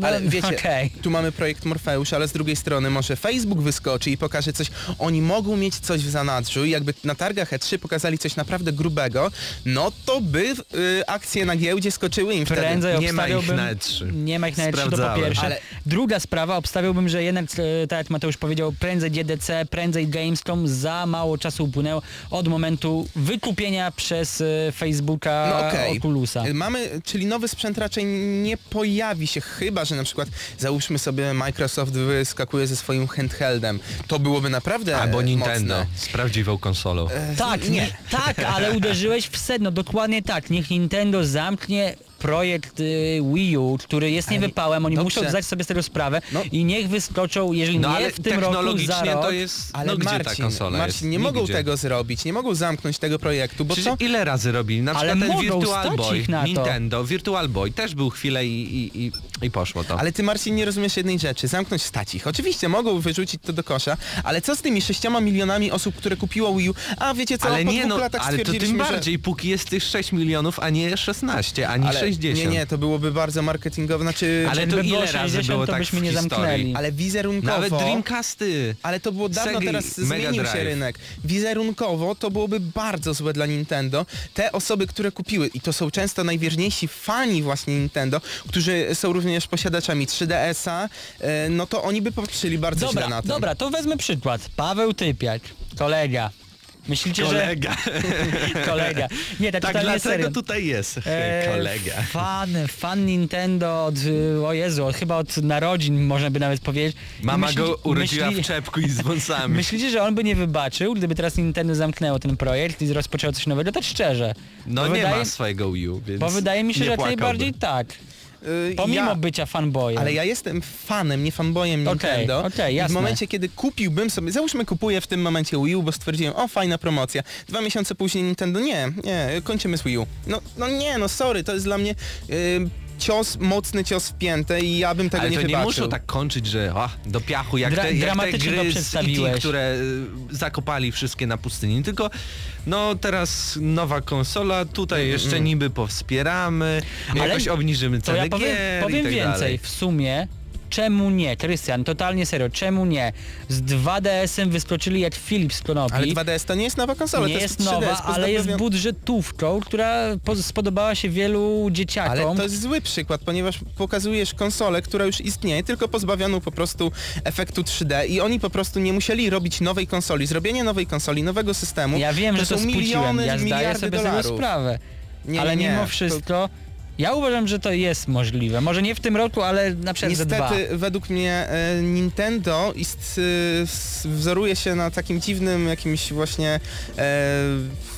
Speaker 3: No,
Speaker 2: Ale wiecie,
Speaker 3: okej.
Speaker 2: tu mamy projekt Morfeusz, ale z drugiej strony może Facebook wyskoczy i pokaże coś. Oni mogą mieć coś w zanadrzu i jakby na targach E3 pokazali coś naprawdę grubego, no to by y, akcje na giełdzie skoczyły im wtedy.
Speaker 3: Prędzej
Speaker 1: Nie ma ich
Speaker 3: obstawiałbym...
Speaker 1: na E3.
Speaker 3: Nie ma ich na E3, to po pierwsze.
Speaker 2: Ale-
Speaker 3: Druga sprawa, obstawiałbym, że jednak, e, tak jak Mateusz powiedział, prędzej GDC, prędzej Gamescom, za mało czasu upłynęło od momentu wykupienia przez e, Facebooka
Speaker 2: No okej.
Speaker 3: Oculusa.
Speaker 2: Mamy, czyli nowy sprzęt raczej nie pojawi się, chyba że na przykład załóżmy sobie Microsoft wyskakuje ze swoim handheldem. To byłoby naprawdę
Speaker 1: Albo Nintendo
Speaker 2: Mocne.
Speaker 1: z prawdziwą konsolą.
Speaker 3: Tak,
Speaker 2: nie.
Speaker 3: nie. tak, ale uderzyłeś w sedno, dokładnie tak. Niech Nintendo zamknie projekt y, Wii U, który jest niewypałem, oni
Speaker 2: dobrze.
Speaker 3: muszą zdać sobie z tego sprawę
Speaker 2: No.
Speaker 3: i niech wyskoczą, jeżeli
Speaker 1: No
Speaker 3: nie
Speaker 1: ale
Speaker 3: w tym roku, za
Speaker 1: technologicznie
Speaker 3: rok.
Speaker 1: to jest...
Speaker 2: Ale
Speaker 1: no gdzie
Speaker 2: Marcin,
Speaker 1: ta konsola
Speaker 2: Marcin
Speaker 1: jest?
Speaker 2: nie mogą
Speaker 1: Nigdzie.
Speaker 2: tego zrobić, nie mogą zamknąć tego projektu, bo
Speaker 1: Przecież
Speaker 2: co?
Speaker 1: ile razy robili? Na
Speaker 3: Ale
Speaker 1: przykład ten
Speaker 3: mogą,
Speaker 1: Virtual
Speaker 3: stać
Speaker 1: Boy,
Speaker 3: ich na to.
Speaker 1: Nintendo, Virtual Boy też był chwilę i, i, i, i poszło to.
Speaker 2: Ale ty Marcin nie rozumiesz jednej rzeczy, zamknąć stać ich. Oczywiście mogą wyrzucić to do kosza, ale co z tymi sześcioma milionami osób, które kupiło Wii U? A wiecie co,
Speaker 1: ale
Speaker 2: po
Speaker 1: nie
Speaker 2: dwóch
Speaker 1: no,
Speaker 2: latach
Speaker 1: ale to tym
Speaker 2: stwierdziliśmy, że...
Speaker 1: bardziej, póki jest tych 6 milionów, a nie 16, ani
Speaker 2: Ale
Speaker 1: 60.
Speaker 2: Nie, nie, to byłoby bardzo marketingowe, znaczy...
Speaker 1: Ale to
Speaker 3: było
Speaker 1: ile razy
Speaker 3: 60,
Speaker 1: było
Speaker 3: to
Speaker 1: tak
Speaker 3: byśmy
Speaker 1: w
Speaker 3: nie
Speaker 1: historii?
Speaker 3: zamknęli.
Speaker 2: Ale wizerunkowo...
Speaker 1: Nawet Dreamcasty.
Speaker 2: Ale to było dawno,
Speaker 1: Segi,
Speaker 2: teraz
Speaker 1: Mega
Speaker 2: zmienił się rynek. Wizerunkowo to byłoby bardzo złe dla Nintendo. Te osoby, które kupiły, i to są często najwierniejsi fani właśnie Nintendo, którzy są również posiadaczami 3DS-a, e, no to oni by popatrzyli bardzo źle na
Speaker 3: Dobra,
Speaker 2: to.
Speaker 3: dobra, to wezmę przykład. Paweł Typiak, kolega. Myślicie,
Speaker 1: Kolega.
Speaker 3: że... Kolega. Nie, tak,
Speaker 1: Tak dlatego
Speaker 3: serio.
Speaker 1: tutaj jest
Speaker 3: E,
Speaker 1: kolega.
Speaker 3: Fan, fan Nintendo od, o Jezu, chyba od narodzin można by nawet powiedzieć.
Speaker 1: Mama
Speaker 3: myśli-
Speaker 1: go urodziła
Speaker 3: myśli-
Speaker 1: w czepku i z wąsami.
Speaker 3: Myślicie, że on by nie wybaczył, gdyby teraz Nintendo zamknęło ten projekt i rozpoczęło coś nowego? Tak szczerze.
Speaker 1: No nie
Speaker 3: wydaje,
Speaker 1: ma swojego Wii U, więc
Speaker 3: Bo wydaje mi się, że jak najbardziej tak.
Speaker 2: Y,
Speaker 3: Pomimo
Speaker 2: ja-
Speaker 3: bycia fanboyem.
Speaker 2: Ale ja jestem fanem, nie fanboyem Nintendo.
Speaker 3: okej,
Speaker 2: I w
Speaker 3: jasne.
Speaker 2: momencie, kiedy kupiłbym sobie, załóżmy kupuję w tym momencie Wii U, bo stwierdziłem, o fajna promocja. Dwa miesiące później Nintendo, nie, nie, kończymy z Wii U. No, no nie, no sorry, to jest dla mnie y, cios, mocny cios w piętę i ja bym tego
Speaker 1: Ale
Speaker 2: nie
Speaker 1: to nie muszą tak kończyć, że do piachu, jak,
Speaker 3: Dra-
Speaker 1: te, jak te
Speaker 3: dramatycznie to
Speaker 1: gry z
Speaker 3: przedstawiłeś.
Speaker 1: E.T., które y, zakopali wszystkie na pustyni. Tylko no teraz nowa konsola, tutaj jeszcze niby powspieramy,
Speaker 3: Ale
Speaker 1: jakoś obniżymy
Speaker 3: To
Speaker 1: ceny
Speaker 3: ja powiem,
Speaker 1: gier
Speaker 3: powiem
Speaker 1: i tak
Speaker 3: więcej.
Speaker 1: dalej.
Speaker 3: W sumie Czemu nie? Krystian, totalnie serio, czemu nie? Z 2DS-em wyskoczyli jak Filip z Konopi.
Speaker 2: Ale 2DS to nie jest nowa konsola,
Speaker 3: nie
Speaker 2: to
Speaker 3: jest
Speaker 2: 3DS,
Speaker 3: nowa, ale jest budżetówką, która po- spodobała się wielu dzieciakom.
Speaker 2: Ale to jest zły przykład, ponieważ pokazujesz konsolę, która już istnieje, tylko pozbawioną po prostu efektu 3D i oni po prostu nie musieli robić nowej konsoli. Zrobienie nowej konsoli, nowego systemu,
Speaker 3: Ja wiem,
Speaker 2: to
Speaker 3: że to
Speaker 2: są
Speaker 3: spłuciłem,
Speaker 2: miliony,
Speaker 3: ja zdaję
Speaker 2: miliardy
Speaker 3: sobie
Speaker 2: dolarów.
Speaker 3: sprawę.
Speaker 2: Nie,
Speaker 3: ale
Speaker 2: nie,
Speaker 3: mimo
Speaker 2: To-
Speaker 3: wszystko, ja uważam, że to jest możliwe. Może nie w tym roku, ale na przykład za dwa.
Speaker 2: Niestety według mnie e, Nintendo ist, e, wzoruje się na takim dziwnym jakimś właśnie e,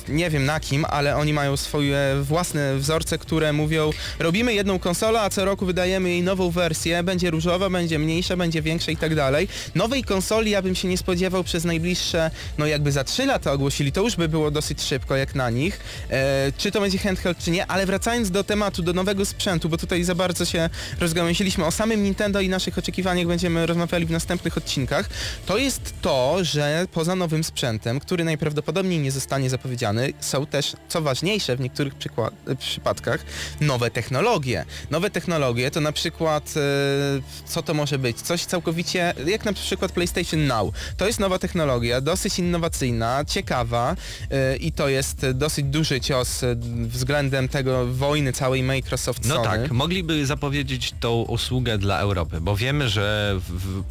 Speaker 2: nie wiem na kim, ale oni mają swoje własne wzorce, które mówią robimy jedną konsolę, a co roku wydajemy jej nową wersję, będzie różowa, będzie mniejsza, będzie większa i tak dalej. Nowej konsoli ja bym się nie spodziewał przez najbliższe, no jakby za 3 lata ogłosili, to już by było dosyć szybko jak na nich. E, czy to będzie handheld czy nie, ale wracając do tematu, do nowego sprzętu, bo tutaj za bardzo się rozgałęziliśmy o samym Nintendo i naszych oczekiwaniach będziemy rozmawiali w następnych odcinkach, to jest to, że poza nowym sprzętem, który najprawdopodobniej nie zostanie zapowiedziany, są też, co ważniejsze w niektórych przypadkach, nowe technologie. Nowe technologie to na przykład, e, co to może być? Coś całkowicie, jak na przykład PlayStation Now. To jest nowa technologia, dosyć innowacyjna, ciekawa e, i to jest dosyć duży cios e, względem tego wojny całej Microsoft
Speaker 1: No tak, mogliby zapowiedzieć tą usługę dla Europy, bo wiemy, że w,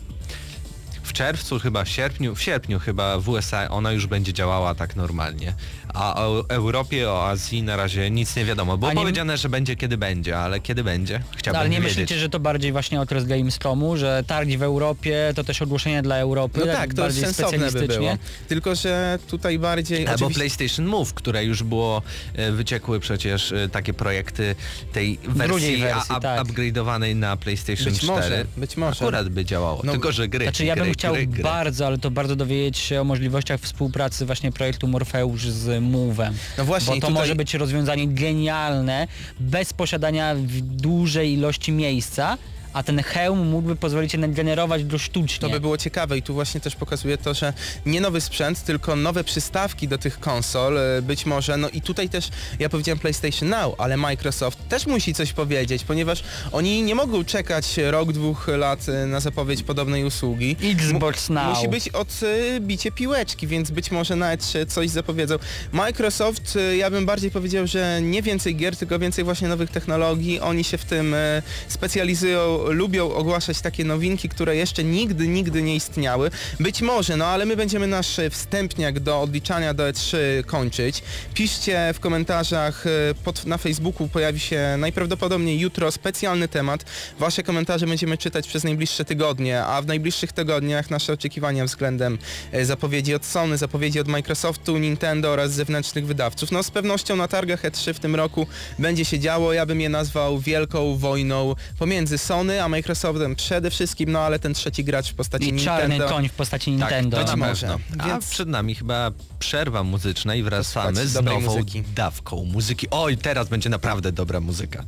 Speaker 1: w czerwcu chyba, w sierpniu, w sierpniu chyba w USA ona już będzie działała tak normalnie. A o Europie, o Azji na razie nic nie wiadomo. Było
Speaker 3: A nie-
Speaker 1: powiedziane, że będzie kiedy będzie, ale kiedy będzie?
Speaker 3: No,
Speaker 1: Chciałbym
Speaker 3: ale nie
Speaker 1: wiedzieć.
Speaker 3: myślicie, że to bardziej właśnie okres Gamescomu, że targi w Europie to też ogłoszenia dla Europy,
Speaker 2: No
Speaker 3: tak
Speaker 2: tak, to
Speaker 3: bardziej
Speaker 2: sensowne by było. Tylko, że tutaj bardziej...
Speaker 1: Albo
Speaker 2: oczywiście-
Speaker 1: PlayStation Move, które już było, e, wyciekły przecież e, takie projekty tej wersji,
Speaker 3: wersji,
Speaker 1: a,
Speaker 3: tak.
Speaker 1: upgrade'owanej na PlayStation
Speaker 2: Być
Speaker 1: 4.
Speaker 2: może, być może.
Speaker 1: Akurat by działało,
Speaker 2: No,
Speaker 1: tylko że gry,
Speaker 3: Znaczy ja bym
Speaker 1: gry,
Speaker 3: chciał
Speaker 1: gry, gry.
Speaker 3: bardzo, ale to bardzo dowiedzieć się o możliwościach współpracy właśnie projektu Morfeusz z Move'em.
Speaker 2: No właśnie,
Speaker 3: Bo to
Speaker 2: tutaj-
Speaker 3: może być rozwiązanie genialne, bez posiadania dużej ilości miejsca, a ten hełm mógłby pozwolić jednak generować go sztucznie.
Speaker 2: To by było ciekawe i tu właśnie też pokazuje to, że nie nowy sprzęt, tylko nowe przystawki do tych konsol, e, być może, no i tutaj też, ja powiedziałem PlayStation Now, ale Microsoft też musi coś powiedzieć, ponieważ oni nie mogą czekać rok, dwóch lat e, na zapowiedź podobnej usługi.
Speaker 3: Xbox Now.
Speaker 2: Musi być odbicie piłeczki, więc być może nawet się coś zapowiedzą. Microsoft, e, ja bym bardziej powiedział, że nie więcej gier, tylko więcej właśnie nowych technologii. Oni się w tym e, lubią ogłaszać takie nowinki, które jeszcze nigdy, nigdy nie istniały. Być może, no ale my będziemy nasz wstępniak do odliczania do E3 kończyć. Piszcie w komentarzach e, pod, na Facebooku, pojawi się najprawdopodobniej jutro specjalny temat. Wasze komentarze będziemy czytać przez najbliższe tygodnie, a w najbliższych tygodniach nasze oczekiwania względem e, zapowiedzi od Sony, zapowiedzi od Microsoftu, Nintendo oraz zewnętrznych wydawców. No z pewnością na targach E3 w tym roku będzie się działo, ja bym je nazwał wielką wojną pomiędzy Sony a Microsoftem przede wszystkim, no ale ten trzeci gracz w postaci
Speaker 3: I
Speaker 2: Nintendo.
Speaker 3: czarny koń w postaci
Speaker 1: Tak,
Speaker 3: Nintendo.
Speaker 1: to na
Speaker 2: może.
Speaker 1: pewno. A
Speaker 2: Więc-
Speaker 1: przed nami chyba przerwa muzyczna i wracamy z nową
Speaker 2: muzyki.
Speaker 1: dawką muzyki. Oj, teraz będzie naprawdę dobra muzyka.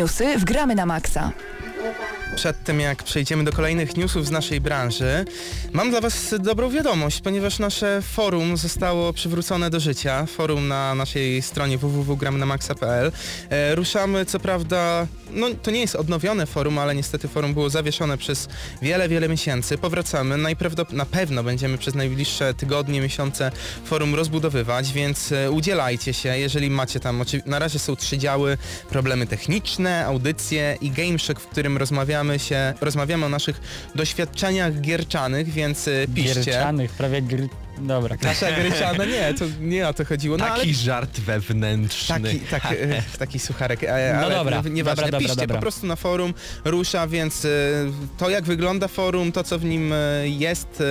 Speaker 5: Newsy w Gramy na Maxa.
Speaker 2: Przed tym jak przejdziemy do kolejnych newsów z naszej branży, mam dla Was dobrą wiadomość, ponieważ nasze forum zostało przywrócone do życia. Forum na naszej stronie www.gramnamaxa.pl. E, ruszamy, co prawda, no to nie jest odnowione forum, ale niestety forum było zawieszone przez wiele, wiele miesięcy. Powracamy, najprawdopodobniej na pewno będziemy przez najbliższe tygodnie, miesiące forum rozbudowywać, więc e, udzielajcie się, jeżeli macie tam, na razie są trzy działy, problemy techniczne, audycje i GameShock, w którym rozmawiamy się, rozmawiamy o naszych doświadczeniach gierczanych, więc e, piszcie.
Speaker 3: Gierczanych, prawie. Dobra.
Speaker 2: Nasza gryczana, nie, to nie o to chodziło. No, ale
Speaker 1: Taki żart wewnętrzny.
Speaker 2: Taki, tak, taki sucharek, e,
Speaker 3: No
Speaker 2: ale
Speaker 3: dobra,
Speaker 2: nie- nieważne.
Speaker 3: dobra, dobra,
Speaker 2: Piszcie
Speaker 3: dobra.
Speaker 2: po prostu na forum, rusza, więc e, to jak wygląda forum, to co w nim e, jest,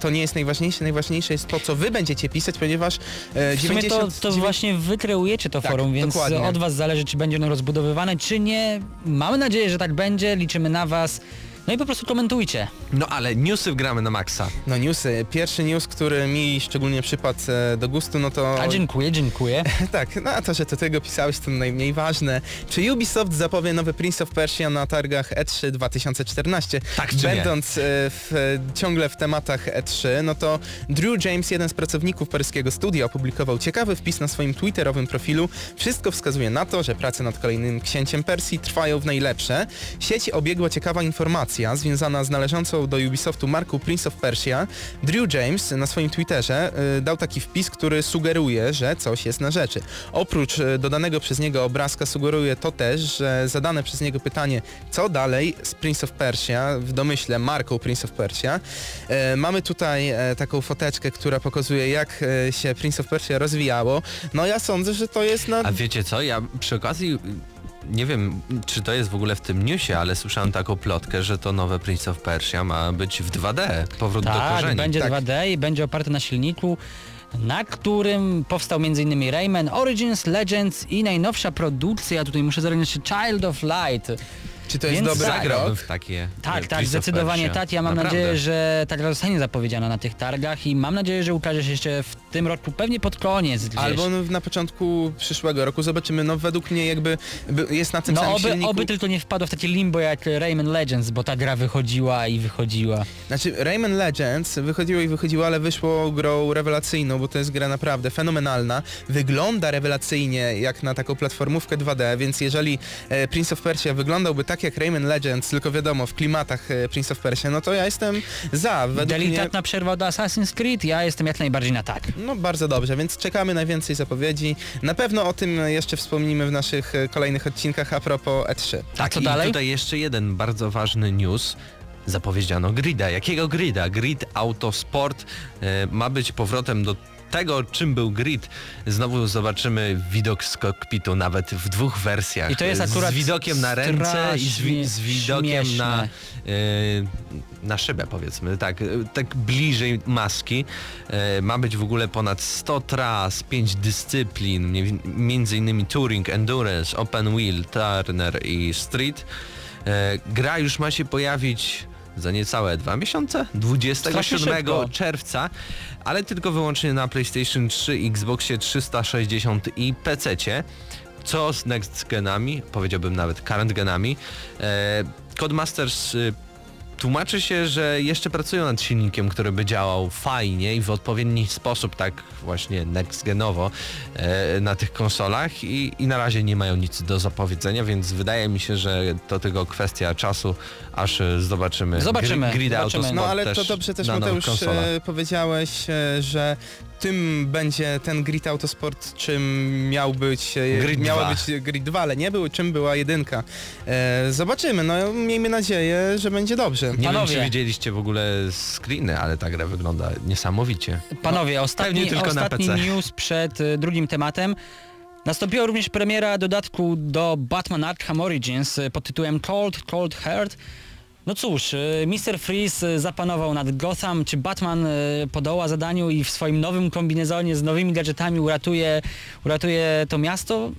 Speaker 2: to nie jest najważniejsze. Najważniejsze jest to, co wy będziecie pisać, ponieważ e,
Speaker 3: W sumie to,
Speaker 2: 90,
Speaker 3: to właśnie wy kreujecie to
Speaker 2: Tak,
Speaker 3: forum, więc
Speaker 2: dokładnie.
Speaker 3: od was zależy, czy będzie ono rozbudowywane, czy nie. Mamy nadzieję, że tak będzie, liczymy na was. No i po prostu komentujcie.
Speaker 1: No ale newsy wgramy na maksa.
Speaker 2: No newsy. Pierwszy news, który mi szczególnie przypadł e, do gustu, no to...
Speaker 3: A dziękuję, dziękuję.
Speaker 2: Tak, no a to, że to tego pisałeś, to najmniej ważne. Czy Ubisoft zapowie nowy Prince of Persia na targach E3 2014?
Speaker 1: Tak czy nie?
Speaker 2: Będąc e, w, ciągle w tematach E3, no to Drew James, jeden z pracowników paryskiego studia, opublikował ciekawy wpis na swoim twitterowym profilu. Wszystko wskazuje na to, że prace nad kolejnym księciem Persji trwają w najlepsze. Sieć obiegła ciekawa informacja związana z należącą do Ubisoftu marką Prince of Persia. Drew James na swoim Twitterze y, dał taki wpis, który sugeruje, że coś jest na rzeczy. Oprócz y, dodanego przez niego obrazka sugeruje to też, że zadane przez niego pytanie, co dalej z Prince of Persia, w domyśle marką Prince of Persia. E, mamy tutaj e, taką foteczkę, która pokazuje, jak e, się Prince of Persia rozwijało. No ja sądzę, że to jest na...
Speaker 1: A wiecie co, ja przy okazji nie wiem, czy to jest w ogóle w tym newsie, ale słyszałem taką plotkę, że to nowe Prince of Persia ma być w 2D. Powrót do
Speaker 3: Tak,
Speaker 1: korzeni.
Speaker 3: będzie
Speaker 2: Tak.
Speaker 3: 2D i będzie oparte na silniku, na którym powstał m.in. Rayman Origins, Legends i najnowsza produkcja, tutaj muszę zorientować się, Child of Light.
Speaker 2: Czy to jest
Speaker 3: Więc
Speaker 2: dobry
Speaker 3: tak.
Speaker 2: Krok?
Speaker 1: w takie
Speaker 3: Tak, tak, zdecydowanie
Speaker 1: Persia.
Speaker 3: tak. Ja mam
Speaker 1: Naprawdę.
Speaker 3: nadzieję, że ta gra zostanie zapowiedziana na tych targach i mam nadzieję, że ukaże się jeszcze w tym roku, pewnie pod koniec gdzieś.
Speaker 2: Albo na początku przyszłego roku zobaczymy, no według mnie jakby by- jest na tym
Speaker 3: no
Speaker 2: samym
Speaker 3: oby,
Speaker 2: silniku...
Speaker 3: oby tylko nie wpadło w takie limbo jak Rayman Legends, bo ta gra wychodziła i wychodziła.
Speaker 2: Znaczy Rayman Legends wychodziło i wychodziło, ale wyszło grą rewelacyjną, bo to jest gra naprawdę fenomenalna. Wygląda rewelacyjnie jak na taką platformówkę 2D, więc jeżeli e, Prince of Persia wyglądałby tak jak Rayman Legends, tylko wiadomo w klimatach e, Prince of Persia, no to ja jestem za. Według mnie,
Speaker 3: Delikatna przerwa do Assassin's Creed, ja jestem jak najbardziej na tak.
Speaker 2: no bardzo dobrze, więc czekamy na więcej zapowiedzi. Na pewno o tym jeszcze wspomnimy w naszych e, kolejnych odcinkach a propos E E3.
Speaker 1: Tak,
Speaker 3: co
Speaker 1: i
Speaker 3: dalej?
Speaker 1: tutaj jeszcze jeden bardzo ważny news. Zapowiedziano grida. Jakiego grida? Grid Autosport e, ma być powrotem do tego, czym był grid. Znowu zobaczymy widok z kokpitu, nawet w dwóch wersjach.
Speaker 3: I to jest akurat
Speaker 1: z widokiem na ręce i z, wi- z widokiem na, e, na szybę, powiedzmy. Tak, e, tak bliżej maski. E, ma być w ogóle ponad 100 tras, 5 dyscyplin, między innymi Touring, Endurance, Open Wheel, Turner i Street. Gra już ma się pojawić za niecałe dwa miesiące, 27
Speaker 3: Strasznie szybko.
Speaker 1: czerwca, ale tylko wyłącznie na PlayStation 3, Xboxie 360 i PC. Co z next genami, powiedziałbym nawet current genami. E, Codemasters y, tłumaczy się, że jeszcze pracują nad silnikiem, który by działał fajnie i w odpowiedni sposób, tak właśnie next genowo e, na tych konsolach i, i na razie nie mają nic do zapowiedzenia, więc wydaje mi się, że to tylko kwestia czasu, aż e, zobaczymy,
Speaker 3: Zobaczymy,
Speaker 1: Grid
Speaker 3: zobaczymy.
Speaker 1: Autosport
Speaker 2: No ale
Speaker 1: też
Speaker 2: to dobrze też
Speaker 1: na
Speaker 2: Mateusz
Speaker 1: konsolach.
Speaker 2: e, powiedziałeś, e, że tym będzie ten Grid Autosport, czym miał być, e,
Speaker 1: Grid
Speaker 2: miała
Speaker 1: 2.
Speaker 2: być Grid 2, ale nie był, czym była jedynka. E, zobaczymy, no miejmy nadzieję, że będzie dobrze.
Speaker 1: Nie
Speaker 3: Panowie.
Speaker 1: wiem, czy widzieliście w ogóle screeny, ale ta gra wygląda niesamowicie.
Speaker 3: Panowie, ostatni,
Speaker 1: pewnie tylko na
Speaker 3: ostatni
Speaker 1: PC.
Speaker 3: news przed y, drugim tematem. Nastąpiła również premiera dodatku do Batman Arkham Origins y, pod tytułem Cold, Cold Heart. No cóż, y, Mr. Freeze y, zapanował nad Gotham. Czy Batman y, podoła zadaniu i w swoim nowym kombinezonie z nowymi gadżetami uratuje, uratuje to miasto?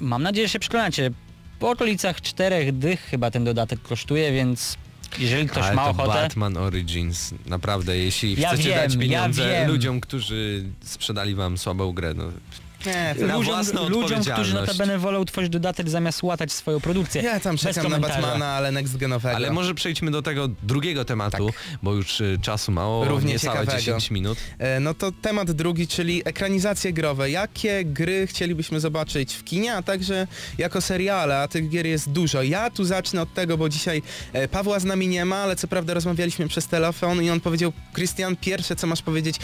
Speaker 3: Mam nadzieję, że się przekonacie. Po okolicach czterech dych chyba ten dodatek kosztuje, więc jeżeli ktoś
Speaker 1: ale
Speaker 3: ma
Speaker 1: to
Speaker 3: ochotę...
Speaker 1: Batman Origins, naprawdę, jeśli
Speaker 3: Ja
Speaker 1: chcecie
Speaker 3: wiem,
Speaker 1: dać
Speaker 3: ja
Speaker 1: pieniądze
Speaker 3: wiem.
Speaker 1: ludziom, którzy sprzedali wam słabą grę, no
Speaker 2: Nie, to
Speaker 1: Na
Speaker 3: ludziom,
Speaker 1: własną
Speaker 3: ludziom którzy
Speaker 1: odpowiedzialność.
Speaker 3: notabene wolą tworzyć dodatek zamiast łatać swoją produkcję.
Speaker 2: ja tam
Speaker 3: Bez
Speaker 2: czekam na
Speaker 3: komentarza.
Speaker 2: Batmana, ale next genowego.
Speaker 1: Ale może przejdźmy do tego drugiego tematu, bo już y, czasu mało,
Speaker 2: Tak. Równie
Speaker 1: niecałe
Speaker 2: ciekawego.
Speaker 1: 10 minut.
Speaker 2: E, No to temat drugi, czyli ekranizacje growe. Jakie gry chcielibyśmy zobaczyć w kinie, a także jako seriale, a tych gier jest dużo. Ja tu zacznę od tego, bo dzisiaj e, Pawła z nami nie ma, ale co prawda rozmawialiśmy przez telefon i on powiedział, Krystian, pierwsze co masz powiedzieć,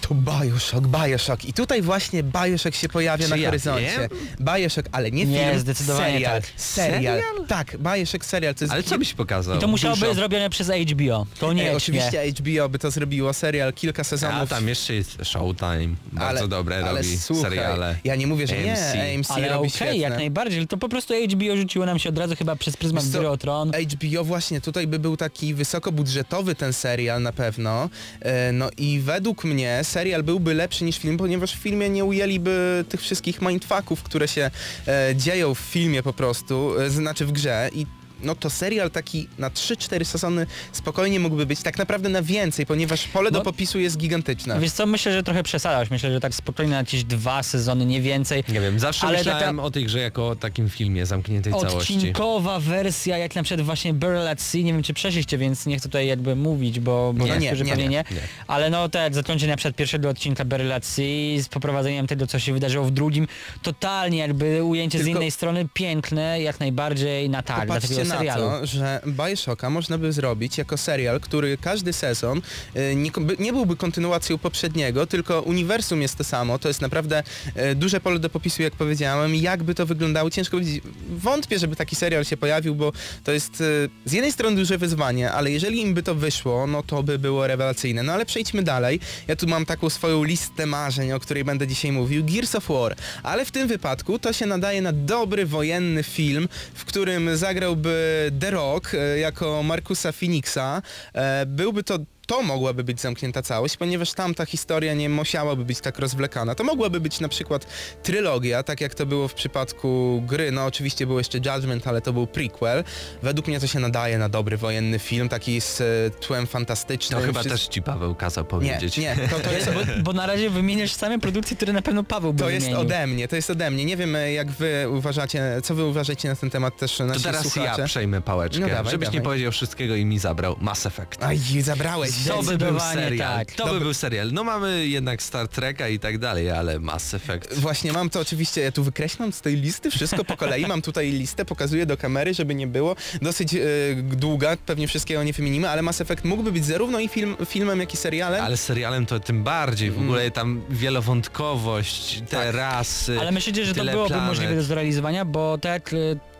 Speaker 2: to Bioshock, Bioshock. I tutaj właśnie Bioshock się pojawia
Speaker 1: Czy
Speaker 2: na
Speaker 1: ja
Speaker 2: horyzoncie. Bioshock, ale nie,
Speaker 3: Nie,
Speaker 2: film,
Speaker 3: zdecydowanie
Speaker 2: serial.
Speaker 3: tak.
Speaker 2: Serial? Tak, Bioshock serial. To jest
Speaker 1: Ale co byś pokazał?
Speaker 3: I to musiało
Speaker 1: Dużo.
Speaker 3: być zrobione przez HBO. To nie
Speaker 2: E, oczywiście HBO by to zrobiło, serial, kilka sezonów.
Speaker 1: A tam jeszcze jest Showtime, bardzo
Speaker 2: ale,
Speaker 1: dobre
Speaker 2: ale
Speaker 1: robi
Speaker 2: słuchaj,
Speaker 1: seriale.
Speaker 2: Ja nie mówię, że nie,
Speaker 1: AMC.
Speaker 2: AMC
Speaker 3: Ale
Speaker 2: robi
Speaker 3: okej,
Speaker 2: świetne.
Speaker 3: jak najbardziej, ale to po prostu HBO rzuciło nam się od razu chyba przez pryzmat gry o tron.
Speaker 2: HBO właśnie, tutaj by był taki wysokobudżetowy ten serial na pewno. E, No i według mnie serial byłby lepszy niż film, ponieważ w filmie nie ujęliby tych wszystkich mindfucków, które się e, dzieją w filmie po prostu, e, znaczy w grze i no to serial taki na 3-4 sezony spokojnie mógłby być, tak naprawdę na więcej, ponieważ pole do
Speaker 3: No.
Speaker 2: popisu jest gigantyczne.
Speaker 3: Wiesz co, myślę, że trochę przesadzasz. Myślę, że tak spokojnie na jakieś dwa sezony, nie więcej.
Speaker 1: Nie wiem, zawsze
Speaker 3: Ale
Speaker 1: myślałem
Speaker 3: taka-
Speaker 1: o tej grze jako o takim filmie zamkniętej całości.
Speaker 3: Odcinkowa wersja, jak na przykład właśnie Burial at Sea, nie wiem czy przeszliście, więc nie chcę tutaj jakby mówić, bo, bo
Speaker 1: Nie,
Speaker 3: nie,
Speaker 2: nie,
Speaker 3: niektórzy
Speaker 2: nie,
Speaker 3: pewnie nie,
Speaker 1: nie.
Speaker 3: Ale no tak, zakończenie na przykład pierwszego odcinka Burial at Sea z poprowadzeniem tego, co się wydarzyło w drugim, totalnie jakby ujęcie z
Speaker 2: Tylko-
Speaker 3: innej strony, piękne, jak najbardziej na tak, dla takiego
Speaker 2: na
Speaker 3: serialu.
Speaker 2: to, że Bioshocka można by zrobić jako serial, który każdy sezon e, nie, nie byłby kontynuacją poprzedniego, tylko uniwersum jest to samo. To jest naprawdę e, duże pole do popisu, jak powiedziałem. Jakby to wyglądało, ciężko powiedzieć. Wątpię, żeby taki serial się pojawił, bo to jest e, z jednej strony duże wyzwanie, ale jeżeli im by to wyszło, no to by było rewelacyjne. No ale przejdźmy dalej. Ja tu mam taką swoją listę marzeń, o której będę dzisiaj mówił. Gears of War. Ale w tym wypadku to się nadaje na dobry wojenny film, w którym zagrałby The Rock e, jako Markusa Phoenixa. E, Byłby to to mogłaby być zamknięta całość, ponieważ tam ta historia nie musiałaby być tak rozwlekana. To mogłaby być na przykład trylogia, tak jak to było w przypadku gry. No oczywiście był jeszcze Judgment, ale to był prequel. Według mnie to się nadaje na dobry wojenny film, taki z e, tłem fantastycznym.
Speaker 1: To chyba
Speaker 2: Wszyscy-
Speaker 1: też ci Paweł kazał
Speaker 2: Nie,
Speaker 1: powiedzieć.
Speaker 2: nie, to, to jest,
Speaker 3: Bo, bo na razie wymieniasz same produkcje, które na pewno Paweł by
Speaker 2: to jest
Speaker 3: wymienił.
Speaker 2: ode mnie, to jest ode mnie. Nie wiem e, jak wy uważacie, co wy uważacie na ten temat też
Speaker 1: To
Speaker 2: nasi
Speaker 1: teraz
Speaker 2: słuchacze.
Speaker 1: ja przejmę pałeczkę,
Speaker 2: No dawaj,
Speaker 1: żebyś nie
Speaker 2: dawaj.
Speaker 1: powiedział wszystkiego i mi zabrał Mass Effect.
Speaker 2: Aj, zabrałeś.
Speaker 1: To by był serial.
Speaker 3: tak.
Speaker 1: To by był serial. No mamy jednak Star Treka i tak dalej, ale Mass Effect.
Speaker 2: Właśnie mam to oczywiście, ja tu wykreślam z tej listy wszystko po kolei, mam tutaj listę, pokazuję do kamery, żeby nie było. Dosyć e, długa, pewnie wszystkiego nie wymienimy, ale Mass Effect mógłby być zarówno i film, filmem, jak i serialem.
Speaker 1: Ale serialem to tym bardziej.
Speaker 2: Mm.
Speaker 1: W ogóle tam wielowątkowość, te
Speaker 2: Tak.
Speaker 1: rasy.
Speaker 3: Ale myślicie, że to byłoby
Speaker 1: planet.
Speaker 3: możliwe do zrealizowania, bo tak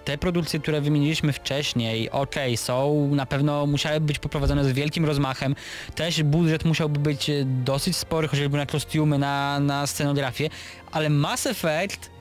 Speaker 3: te produkcje, które wymieniliśmy wcześniej, okej, są, na pewno musiały być poprowadzone z wielkim rozmachem. Też budżet musiałby być y, dosyć spory, chociażby na kostiumy, na, na scenografię, ale Mass Effect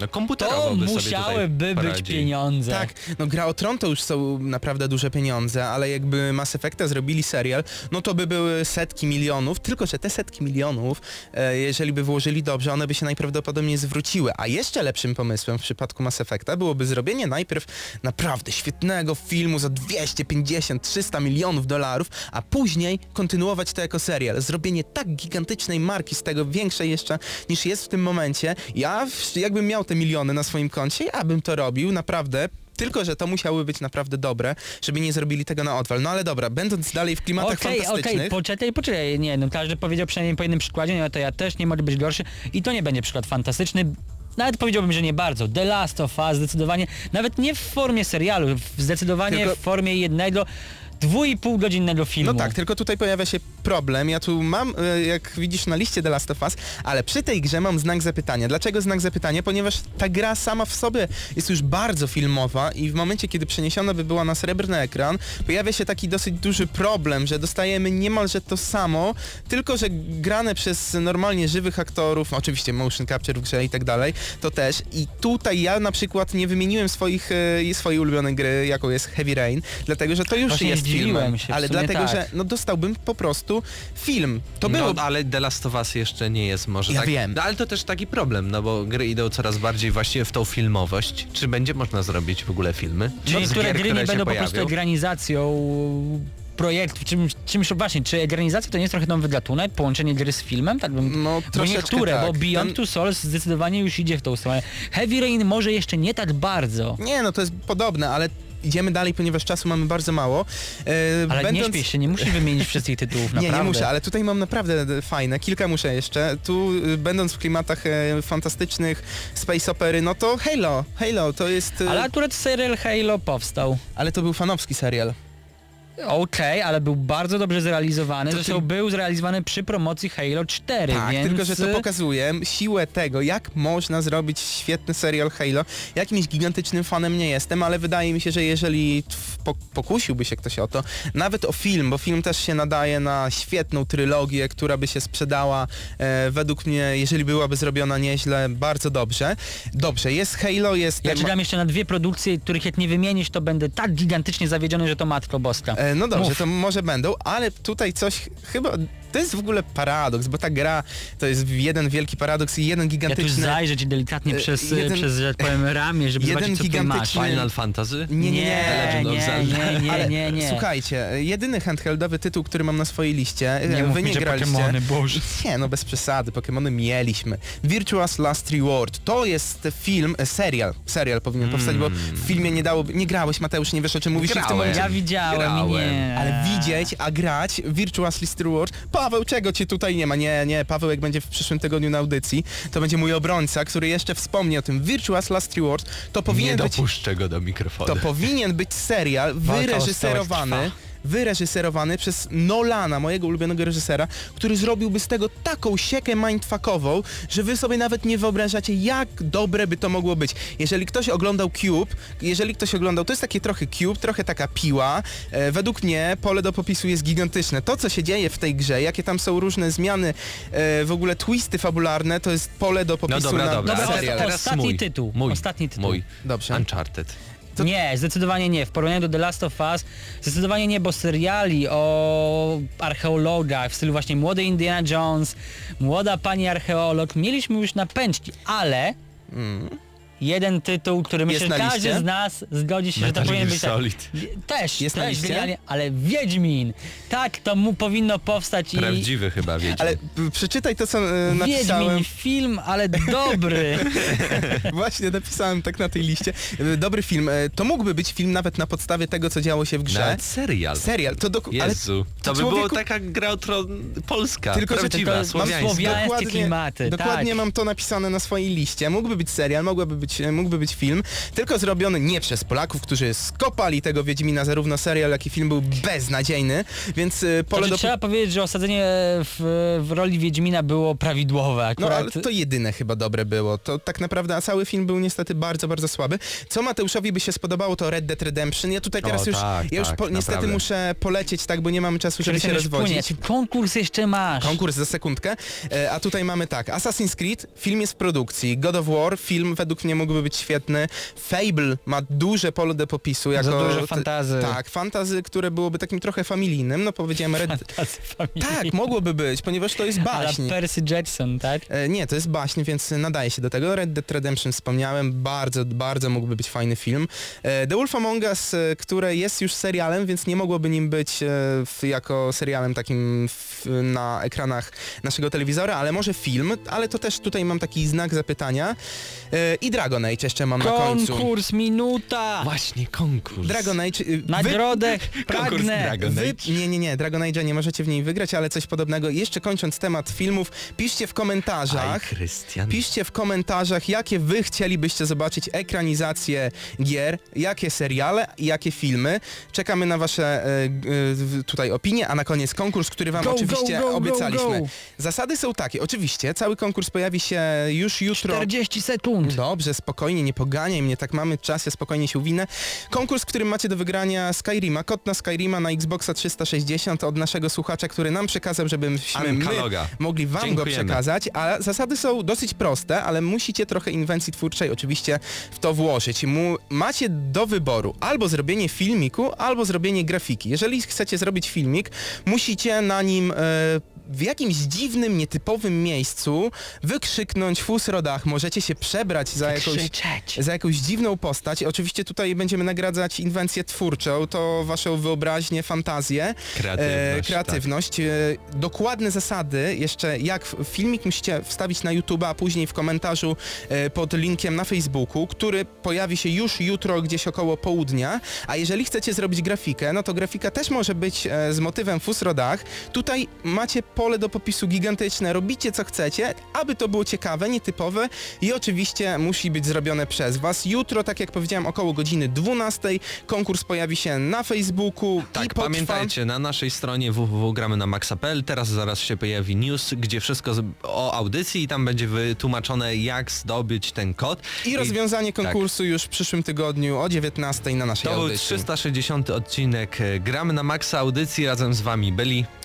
Speaker 1: No
Speaker 3: to
Speaker 1: komputerowo by sobie
Speaker 3: musiałyby być pieniądze.
Speaker 2: Tak, no gra o Tron to już są naprawdę duże pieniądze, ale jakby Mass Effecta zrobili serial, no to by były setki milionów, tylko że te setki milionów, e, jeżeli by włożyli dobrze, one by się najprawdopodobniej zwróciły. A jeszcze lepszym pomysłem w przypadku Mass Effecta byłoby zrobienie najpierw naprawdę świetnego filmu za 250-300 milionów dolarów, a później kontynuować to jako serial. Zrobienie tak gigantycznej marki z tego, większej jeszcze niż jest w tym momencie. Ja jakbym miał te miliony na swoim koncie, ja bym to robił, naprawdę. Tylko, że to musiały być naprawdę dobre, żeby nie zrobili tego na odwal. No ale dobra, będąc dalej w klimatach
Speaker 3: Okej, okej,
Speaker 2: fantastycznych...
Speaker 3: poczekaj, poczekaj, nie, no każdy powiedział przynajmniej po jednym przykładzie, no to ja też nie może być gorszy i to nie będzie przykład fantastyczny. Nawet powiedziałbym, że nie bardzo. The Last of Us zdecydowanie, nawet nie w formie serialu, zdecydowanie
Speaker 2: Tylko-
Speaker 3: w formie jednego, dwu i pół godzinnego filmu.
Speaker 2: No tak, tylko tutaj pojawia się problem. Ja tu mam, e, jak widzisz na liście The Last of Us, ale przy tej grze mam znak zapytania. Dlaczego znak zapytania? Ponieważ ta gra sama w sobie jest już bardzo filmowa i w momencie, kiedy przeniesiona by była na srebrny ekran, pojawia się taki dosyć duży problem, że dostajemy niemalże to samo, tylko że grane przez normalnie żywych aktorów, oczywiście motion capture w grze i tak dalej, to też. I tutaj ja na przykład nie wymieniłem swoich, e, swojej ulubionej gry, jaką jest Heavy Rain, dlatego że to już
Speaker 3: Właśnie
Speaker 2: jest filmem,
Speaker 3: się,
Speaker 2: ale dlatego,
Speaker 3: tak.
Speaker 2: że no dostałbym po prostu film. To było...
Speaker 1: No, ale The Last of Us jeszcze nie jest może
Speaker 2: Ja
Speaker 1: tak.
Speaker 2: wiem.
Speaker 1: No, ale to też taki problem, no bo gry idą coraz bardziej właśnie w tą filmowość. Czy będzie można zrobić w ogóle filmy?
Speaker 3: Czyli
Speaker 1: No,
Speaker 3: niektóre gry nie będą po prostu
Speaker 1: pojawią?
Speaker 3: ekranizacją projektów, czymś, czymś właśnie, czy ekranizacja to nie jest trochę nowy gatunek, połączenie gry z filmem? Tak bym,
Speaker 2: No,
Speaker 3: bo niektóre,
Speaker 2: tak.
Speaker 3: bo Beyond
Speaker 2: Ten-
Speaker 3: Two Souls zdecydowanie już idzie w tą stronę. Heavy Rain może jeszcze nie tak bardzo,
Speaker 2: Nie, no to jest podobne, ale idziemy dalej, ponieważ czasu mamy bardzo mało. E,
Speaker 3: ale
Speaker 2: będąc...
Speaker 3: nie śpiesz się, nie musisz wymienić wszystkich tytułów,
Speaker 2: Nie,
Speaker 3: naprawdę.
Speaker 2: nie muszę, ale tutaj mam naprawdę e, fajne, kilka muszę jeszcze. Tu y, będąc w klimatach e, fantastycznych space opery, no to Halo, Halo to jest... e,
Speaker 3: Ale akurat serial Halo powstał.
Speaker 2: ale to był fanowski serial.
Speaker 3: Okej, ale był bardzo dobrze zrealizowany.
Speaker 2: To
Speaker 3: Zresztą
Speaker 2: ty-
Speaker 3: był zrealizowany przy promocji Halo 4,
Speaker 2: Tak,
Speaker 3: więc...
Speaker 2: tylko że to pokazuje siłę tego, jak można zrobić świetny serial Halo. Jakimś gigantycznym fanem nie jestem, ale wydaje mi się, że jeżeli pokusiłby się ktoś o to, nawet o film, bo film też się nadaje na świetną trylogię, która by się sprzedała e, według mnie, jeżeli byłaby zrobiona nieźle, bardzo dobrze. Dobrze, jest Halo, jest...
Speaker 3: Ja czekam jeszcze na dwie produkcje, których jak nie wymienisz, to będę tak gigantycznie zawiedziony, że to Matko Boska.
Speaker 2: E, No dobrze,
Speaker 3: Mów.
Speaker 2: to może będą, ale tutaj coś chyba... To jest w ogóle paradoks, bo ta gra to jest jeden wielki paradoks i jeden
Speaker 3: Ja tu
Speaker 2: gigantyczny...
Speaker 3: zajrzę ci delikatnie
Speaker 2: E,
Speaker 3: przez,
Speaker 2: jeden-
Speaker 3: przez, że tak powiem, ramię, żeby
Speaker 2: jeden
Speaker 3: zobaczyć, co ty masz.
Speaker 2: gigantyczny-
Speaker 1: Final Fantasy?
Speaker 2: Nie, nie,
Speaker 3: Nie,
Speaker 2: nie.
Speaker 3: Nie, nie, nie,
Speaker 2: Ale
Speaker 3: nie, nie.
Speaker 2: słuchajcie, jedyny handheldowy tytuł, który mam na swojej liście,
Speaker 3: Nie
Speaker 2: e, wy
Speaker 3: mi,
Speaker 2: nie
Speaker 3: że
Speaker 2: graliście.
Speaker 3: Pokemony, Boże.
Speaker 2: Nie, no bez przesady, Pokémony mieliśmy. Virtuous Last Reward, to jest film, e, serial, serial powinien powstać, bo w filmie nie dało, nie grałeś Mateusz, nie wiesz o czym mówisz i w tym
Speaker 1: Grałem.
Speaker 2: momencie...
Speaker 3: Ja widziałem i
Speaker 1: Grałem.
Speaker 3: nie.
Speaker 2: Ale widzieć, a grać Virtuous Last Reward, Paweł, czego cię tutaj nie ma? Nie, nie, Paweł jak będzie w przyszłym tygodniu na audycji, to będzie mój obrońca, który jeszcze wspomni o tym. Virtuous Last Reward, to
Speaker 1: Nie
Speaker 2: powinien być...
Speaker 1: dopuszczę go do mikrofonu.
Speaker 2: To powinien być serial
Speaker 3: Walka
Speaker 2: wyreżyserowany, wyreżyserowany przez Nolana, mojego ulubionego reżysera, który zrobiłby z tego taką siekę mindfuckową, że wy sobie nawet nie wyobrażacie, jak dobre by to mogło być. Jeżeli ktoś oglądał Cube, jeżeli ktoś oglądał, to jest takie trochę Cube, trochę taka piła. E, według mnie pole do popisu jest gigantyczne. To, co się dzieje w tej grze, jakie tam są różne zmiany, e, w ogóle twisty fabularne, to jest pole do popisu
Speaker 1: No dobra,
Speaker 2: na,
Speaker 1: dobra.
Speaker 3: Dobra,
Speaker 2: serial.
Speaker 3: teraz Ostatni tytuł,
Speaker 1: Mój,
Speaker 3: ostatni tytuł.
Speaker 1: Mój.
Speaker 2: Dobrze.
Speaker 1: Uncharted.
Speaker 2: To-
Speaker 3: Nie, zdecydowanie nie. W porównaniu do The Last of Us, zdecydowanie nie, bo seriali o archeologach w stylu właśnie młody Indiana Jones, młoda pani archeolog, mieliśmy już na pęczki, ale jeden tytuł, który myślę, że każdy
Speaker 2: liście?
Speaker 3: z nas zgodzi się, że to
Speaker 1: Metal
Speaker 3: powinien być tak.
Speaker 1: Solid.
Speaker 3: Też,
Speaker 2: Jest na
Speaker 3: też
Speaker 2: liście?
Speaker 3: genialnie, ale Wiedźmin, tak, to mu powinno powstać i...
Speaker 1: Prawdziwy chyba, wiecie.
Speaker 2: Ale przeczytaj to, co e, napisałem.
Speaker 3: Wiedźmin, film, ale dobry.
Speaker 2: Właśnie napisałem tak na tej liście. E, Dobry film. E, To mógłby być film nawet na podstawie tego, co działo się w grze.
Speaker 1: Nawet serial.
Speaker 2: Serial. To doku- ale
Speaker 1: Jezu. To by
Speaker 2: człowieku-
Speaker 1: było taka gra o tron polska,
Speaker 2: Tylko, że
Speaker 1: prawdziwa, słowiańska.
Speaker 3: słowia- Słowiańskie klimaty,
Speaker 2: dokładnie
Speaker 3: tak.
Speaker 2: mam to napisane na swojej liście. Mógłby być serial, mógłby być, mógłby być film, tylko zrobiony nie przez Polaków, którzy skopali tego Wiedźmina, zarówno serial, jak i film był beznadziejny, więc e, pole
Speaker 3: Znaczy,
Speaker 2: do...
Speaker 3: trzeba powiedzieć, że osadzenie w, w roli Wiedźmina było prawidłowe
Speaker 2: No
Speaker 3: akurat.
Speaker 2: ale to jedyne chyba dobre było. To tak naprawdę, a cały film był niestety bardzo, bardzo słaby. Co Mateuszowi by się spodobało, to Red Dead Redemption. Ja tutaj teraz
Speaker 1: O,
Speaker 2: już,
Speaker 1: tak,
Speaker 2: ja już
Speaker 1: tak,
Speaker 2: po, niestety muszę polecieć, tak, bo nie mamy czasu, żeby się
Speaker 3: płynie.
Speaker 2: rozwodzić.
Speaker 3: Konkurs jeszcze masz.
Speaker 2: Konkurs za sekundkę. E, A tutaj mamy tak, Assassin's Creed, film jest w produkcji, God of War, film według mnie mógłby być świetny, Fable ma duże pole do popisu. Jako,
Speaker 3: Za dużo fantazy.
Speaker 2: Tak, fantazy, które byłoby takim trochę familijnym, no powiedziałem Red...
Speaker 3: Familii.
Speaker 2: Tak, mogłoby być, ponieważ to jest
Speaker 3: Ale
Speaker 2: baśń.
Speaker 3: Percy Jackson, tak?
Speaker 2: E, Nie, to jest baśń, więc nadaje się do tego. Red Dead Redemption wspomniałem, bardzo, bardzo mógłby być fajny film. E, The Wolf Among Us, e, które jest już serialem, więc nie mogłoby nim być e, w, jako serialem takim w, na ekranach naszego telewizora, ale może film, ale to też tutaj mam taki znak zapytania. E, I Dragon Age jeszcze mam na końcu.
Speaker 3: Konkurs, minuta!
Speaker 1: Właśnie konkurs.
Speaker 2: Dragon Age... y, wy-
Speaker 3: Nagrodę
Speaker 1: Konkurs
Speaker 3: pragnę!
Speaker 1: Dragon
Speaker 2: Wy, nie, nie, nie, Dragon Age'a nie możecie w niej wygrać, ale coś podobnego. Jeszcze kończąc temat filmów, piszcie w
Speaker 1: Aj,
Speaker 2: komentarzach,
Speaker 1: Krystian.
Speaker 2: Piszcie w komentarzach, jakie wy chcielibyście zobaczyć ekranizacje gier, jakie seriale i jakie filmy. Czekamy na wasze e, e, tutaj opinie, a na koniec konkurs, który wam
Speaker 3: Go,
Speaker 2: oczywiście
Speaker 3: go, go, go,
Speaker 2: obiecaliśmy.
Speaker 3: go.
Speaker 2: Zasady są takie, oczywiście, cały konkurs pojawi się już jutro.
Speaker 3: 40 sekund.
Speaker 2: Dobrze, spokojnie, nie poganiaj mnie, tak mamy czas, ja spokojnie się uwinę. Konkurs, w którym macie do wygrania Skyrima, kod na Skyrima na Xboxa 360 od naszego słuchacza, który nam przekazał, żebyśmy my mogli wam
Speaker 1: Dziękujemy.
Speaker 2: go przekazać, a zasady są dosyć proste, ale musicie trochę inwencji twórczej oczywiście w to włożyć. Mu, macie do wyboru albo zrobienie filmiku, albo zrobienie grafiki. Jeżeli chcecie zrobić filmik, musicie na nim e, w jakimś dziwnym, nietypowym miejscu wykrzyknąć fus rodach, możecie się przebrać za jakąś, za jakąś dziwną postać. Oczywiście tutaj będziemy nagradzać inwencję twórczą, to waszą wyobraźnię, fantazję,
Speaker 1: Kreatywność,
Speaker 2: kreatywność. E, dokładne zasady, jeszcze jak filmik musicie wstawić na YouTube, a później w komentarzu e, pod linkiem na Facebooku, który pojawi się już jutro gdzieś około południa, a jeżeli chcecie zrobić grafikę, no to grafika też może być e, z motywem fus rodach. Tutaj macie pole do popisu gigantyczne, robicie co chcecie, aby to było ciekawe, nietypowe i oczywiście musi być zrobione przez was. Jutro, tak jak powiedziałem, około godziny 12 konkurs pojawi się na Facebooku i
Speaker 1: Tak,
Speaker 2: potrwa...
Speaker 1: pamiętajcie, na naszej stronie www.gramy na maxa.pl teraz zaraz się pojawi news, gdzie wszystko o audycji i tam będzie wytłumaczone jak zdobyć ten kod.
Speaker 2: I rozwiązanie
Speaker 1: tak.
Speaker 2: konkursu już w przyszłym tygodniu o 19 na naszej
Speaker 1: To był
Speaker 2: audycji.
Speaker 1: 360 odcinek e, Gramy na Maxa audycji. Razem z wami byli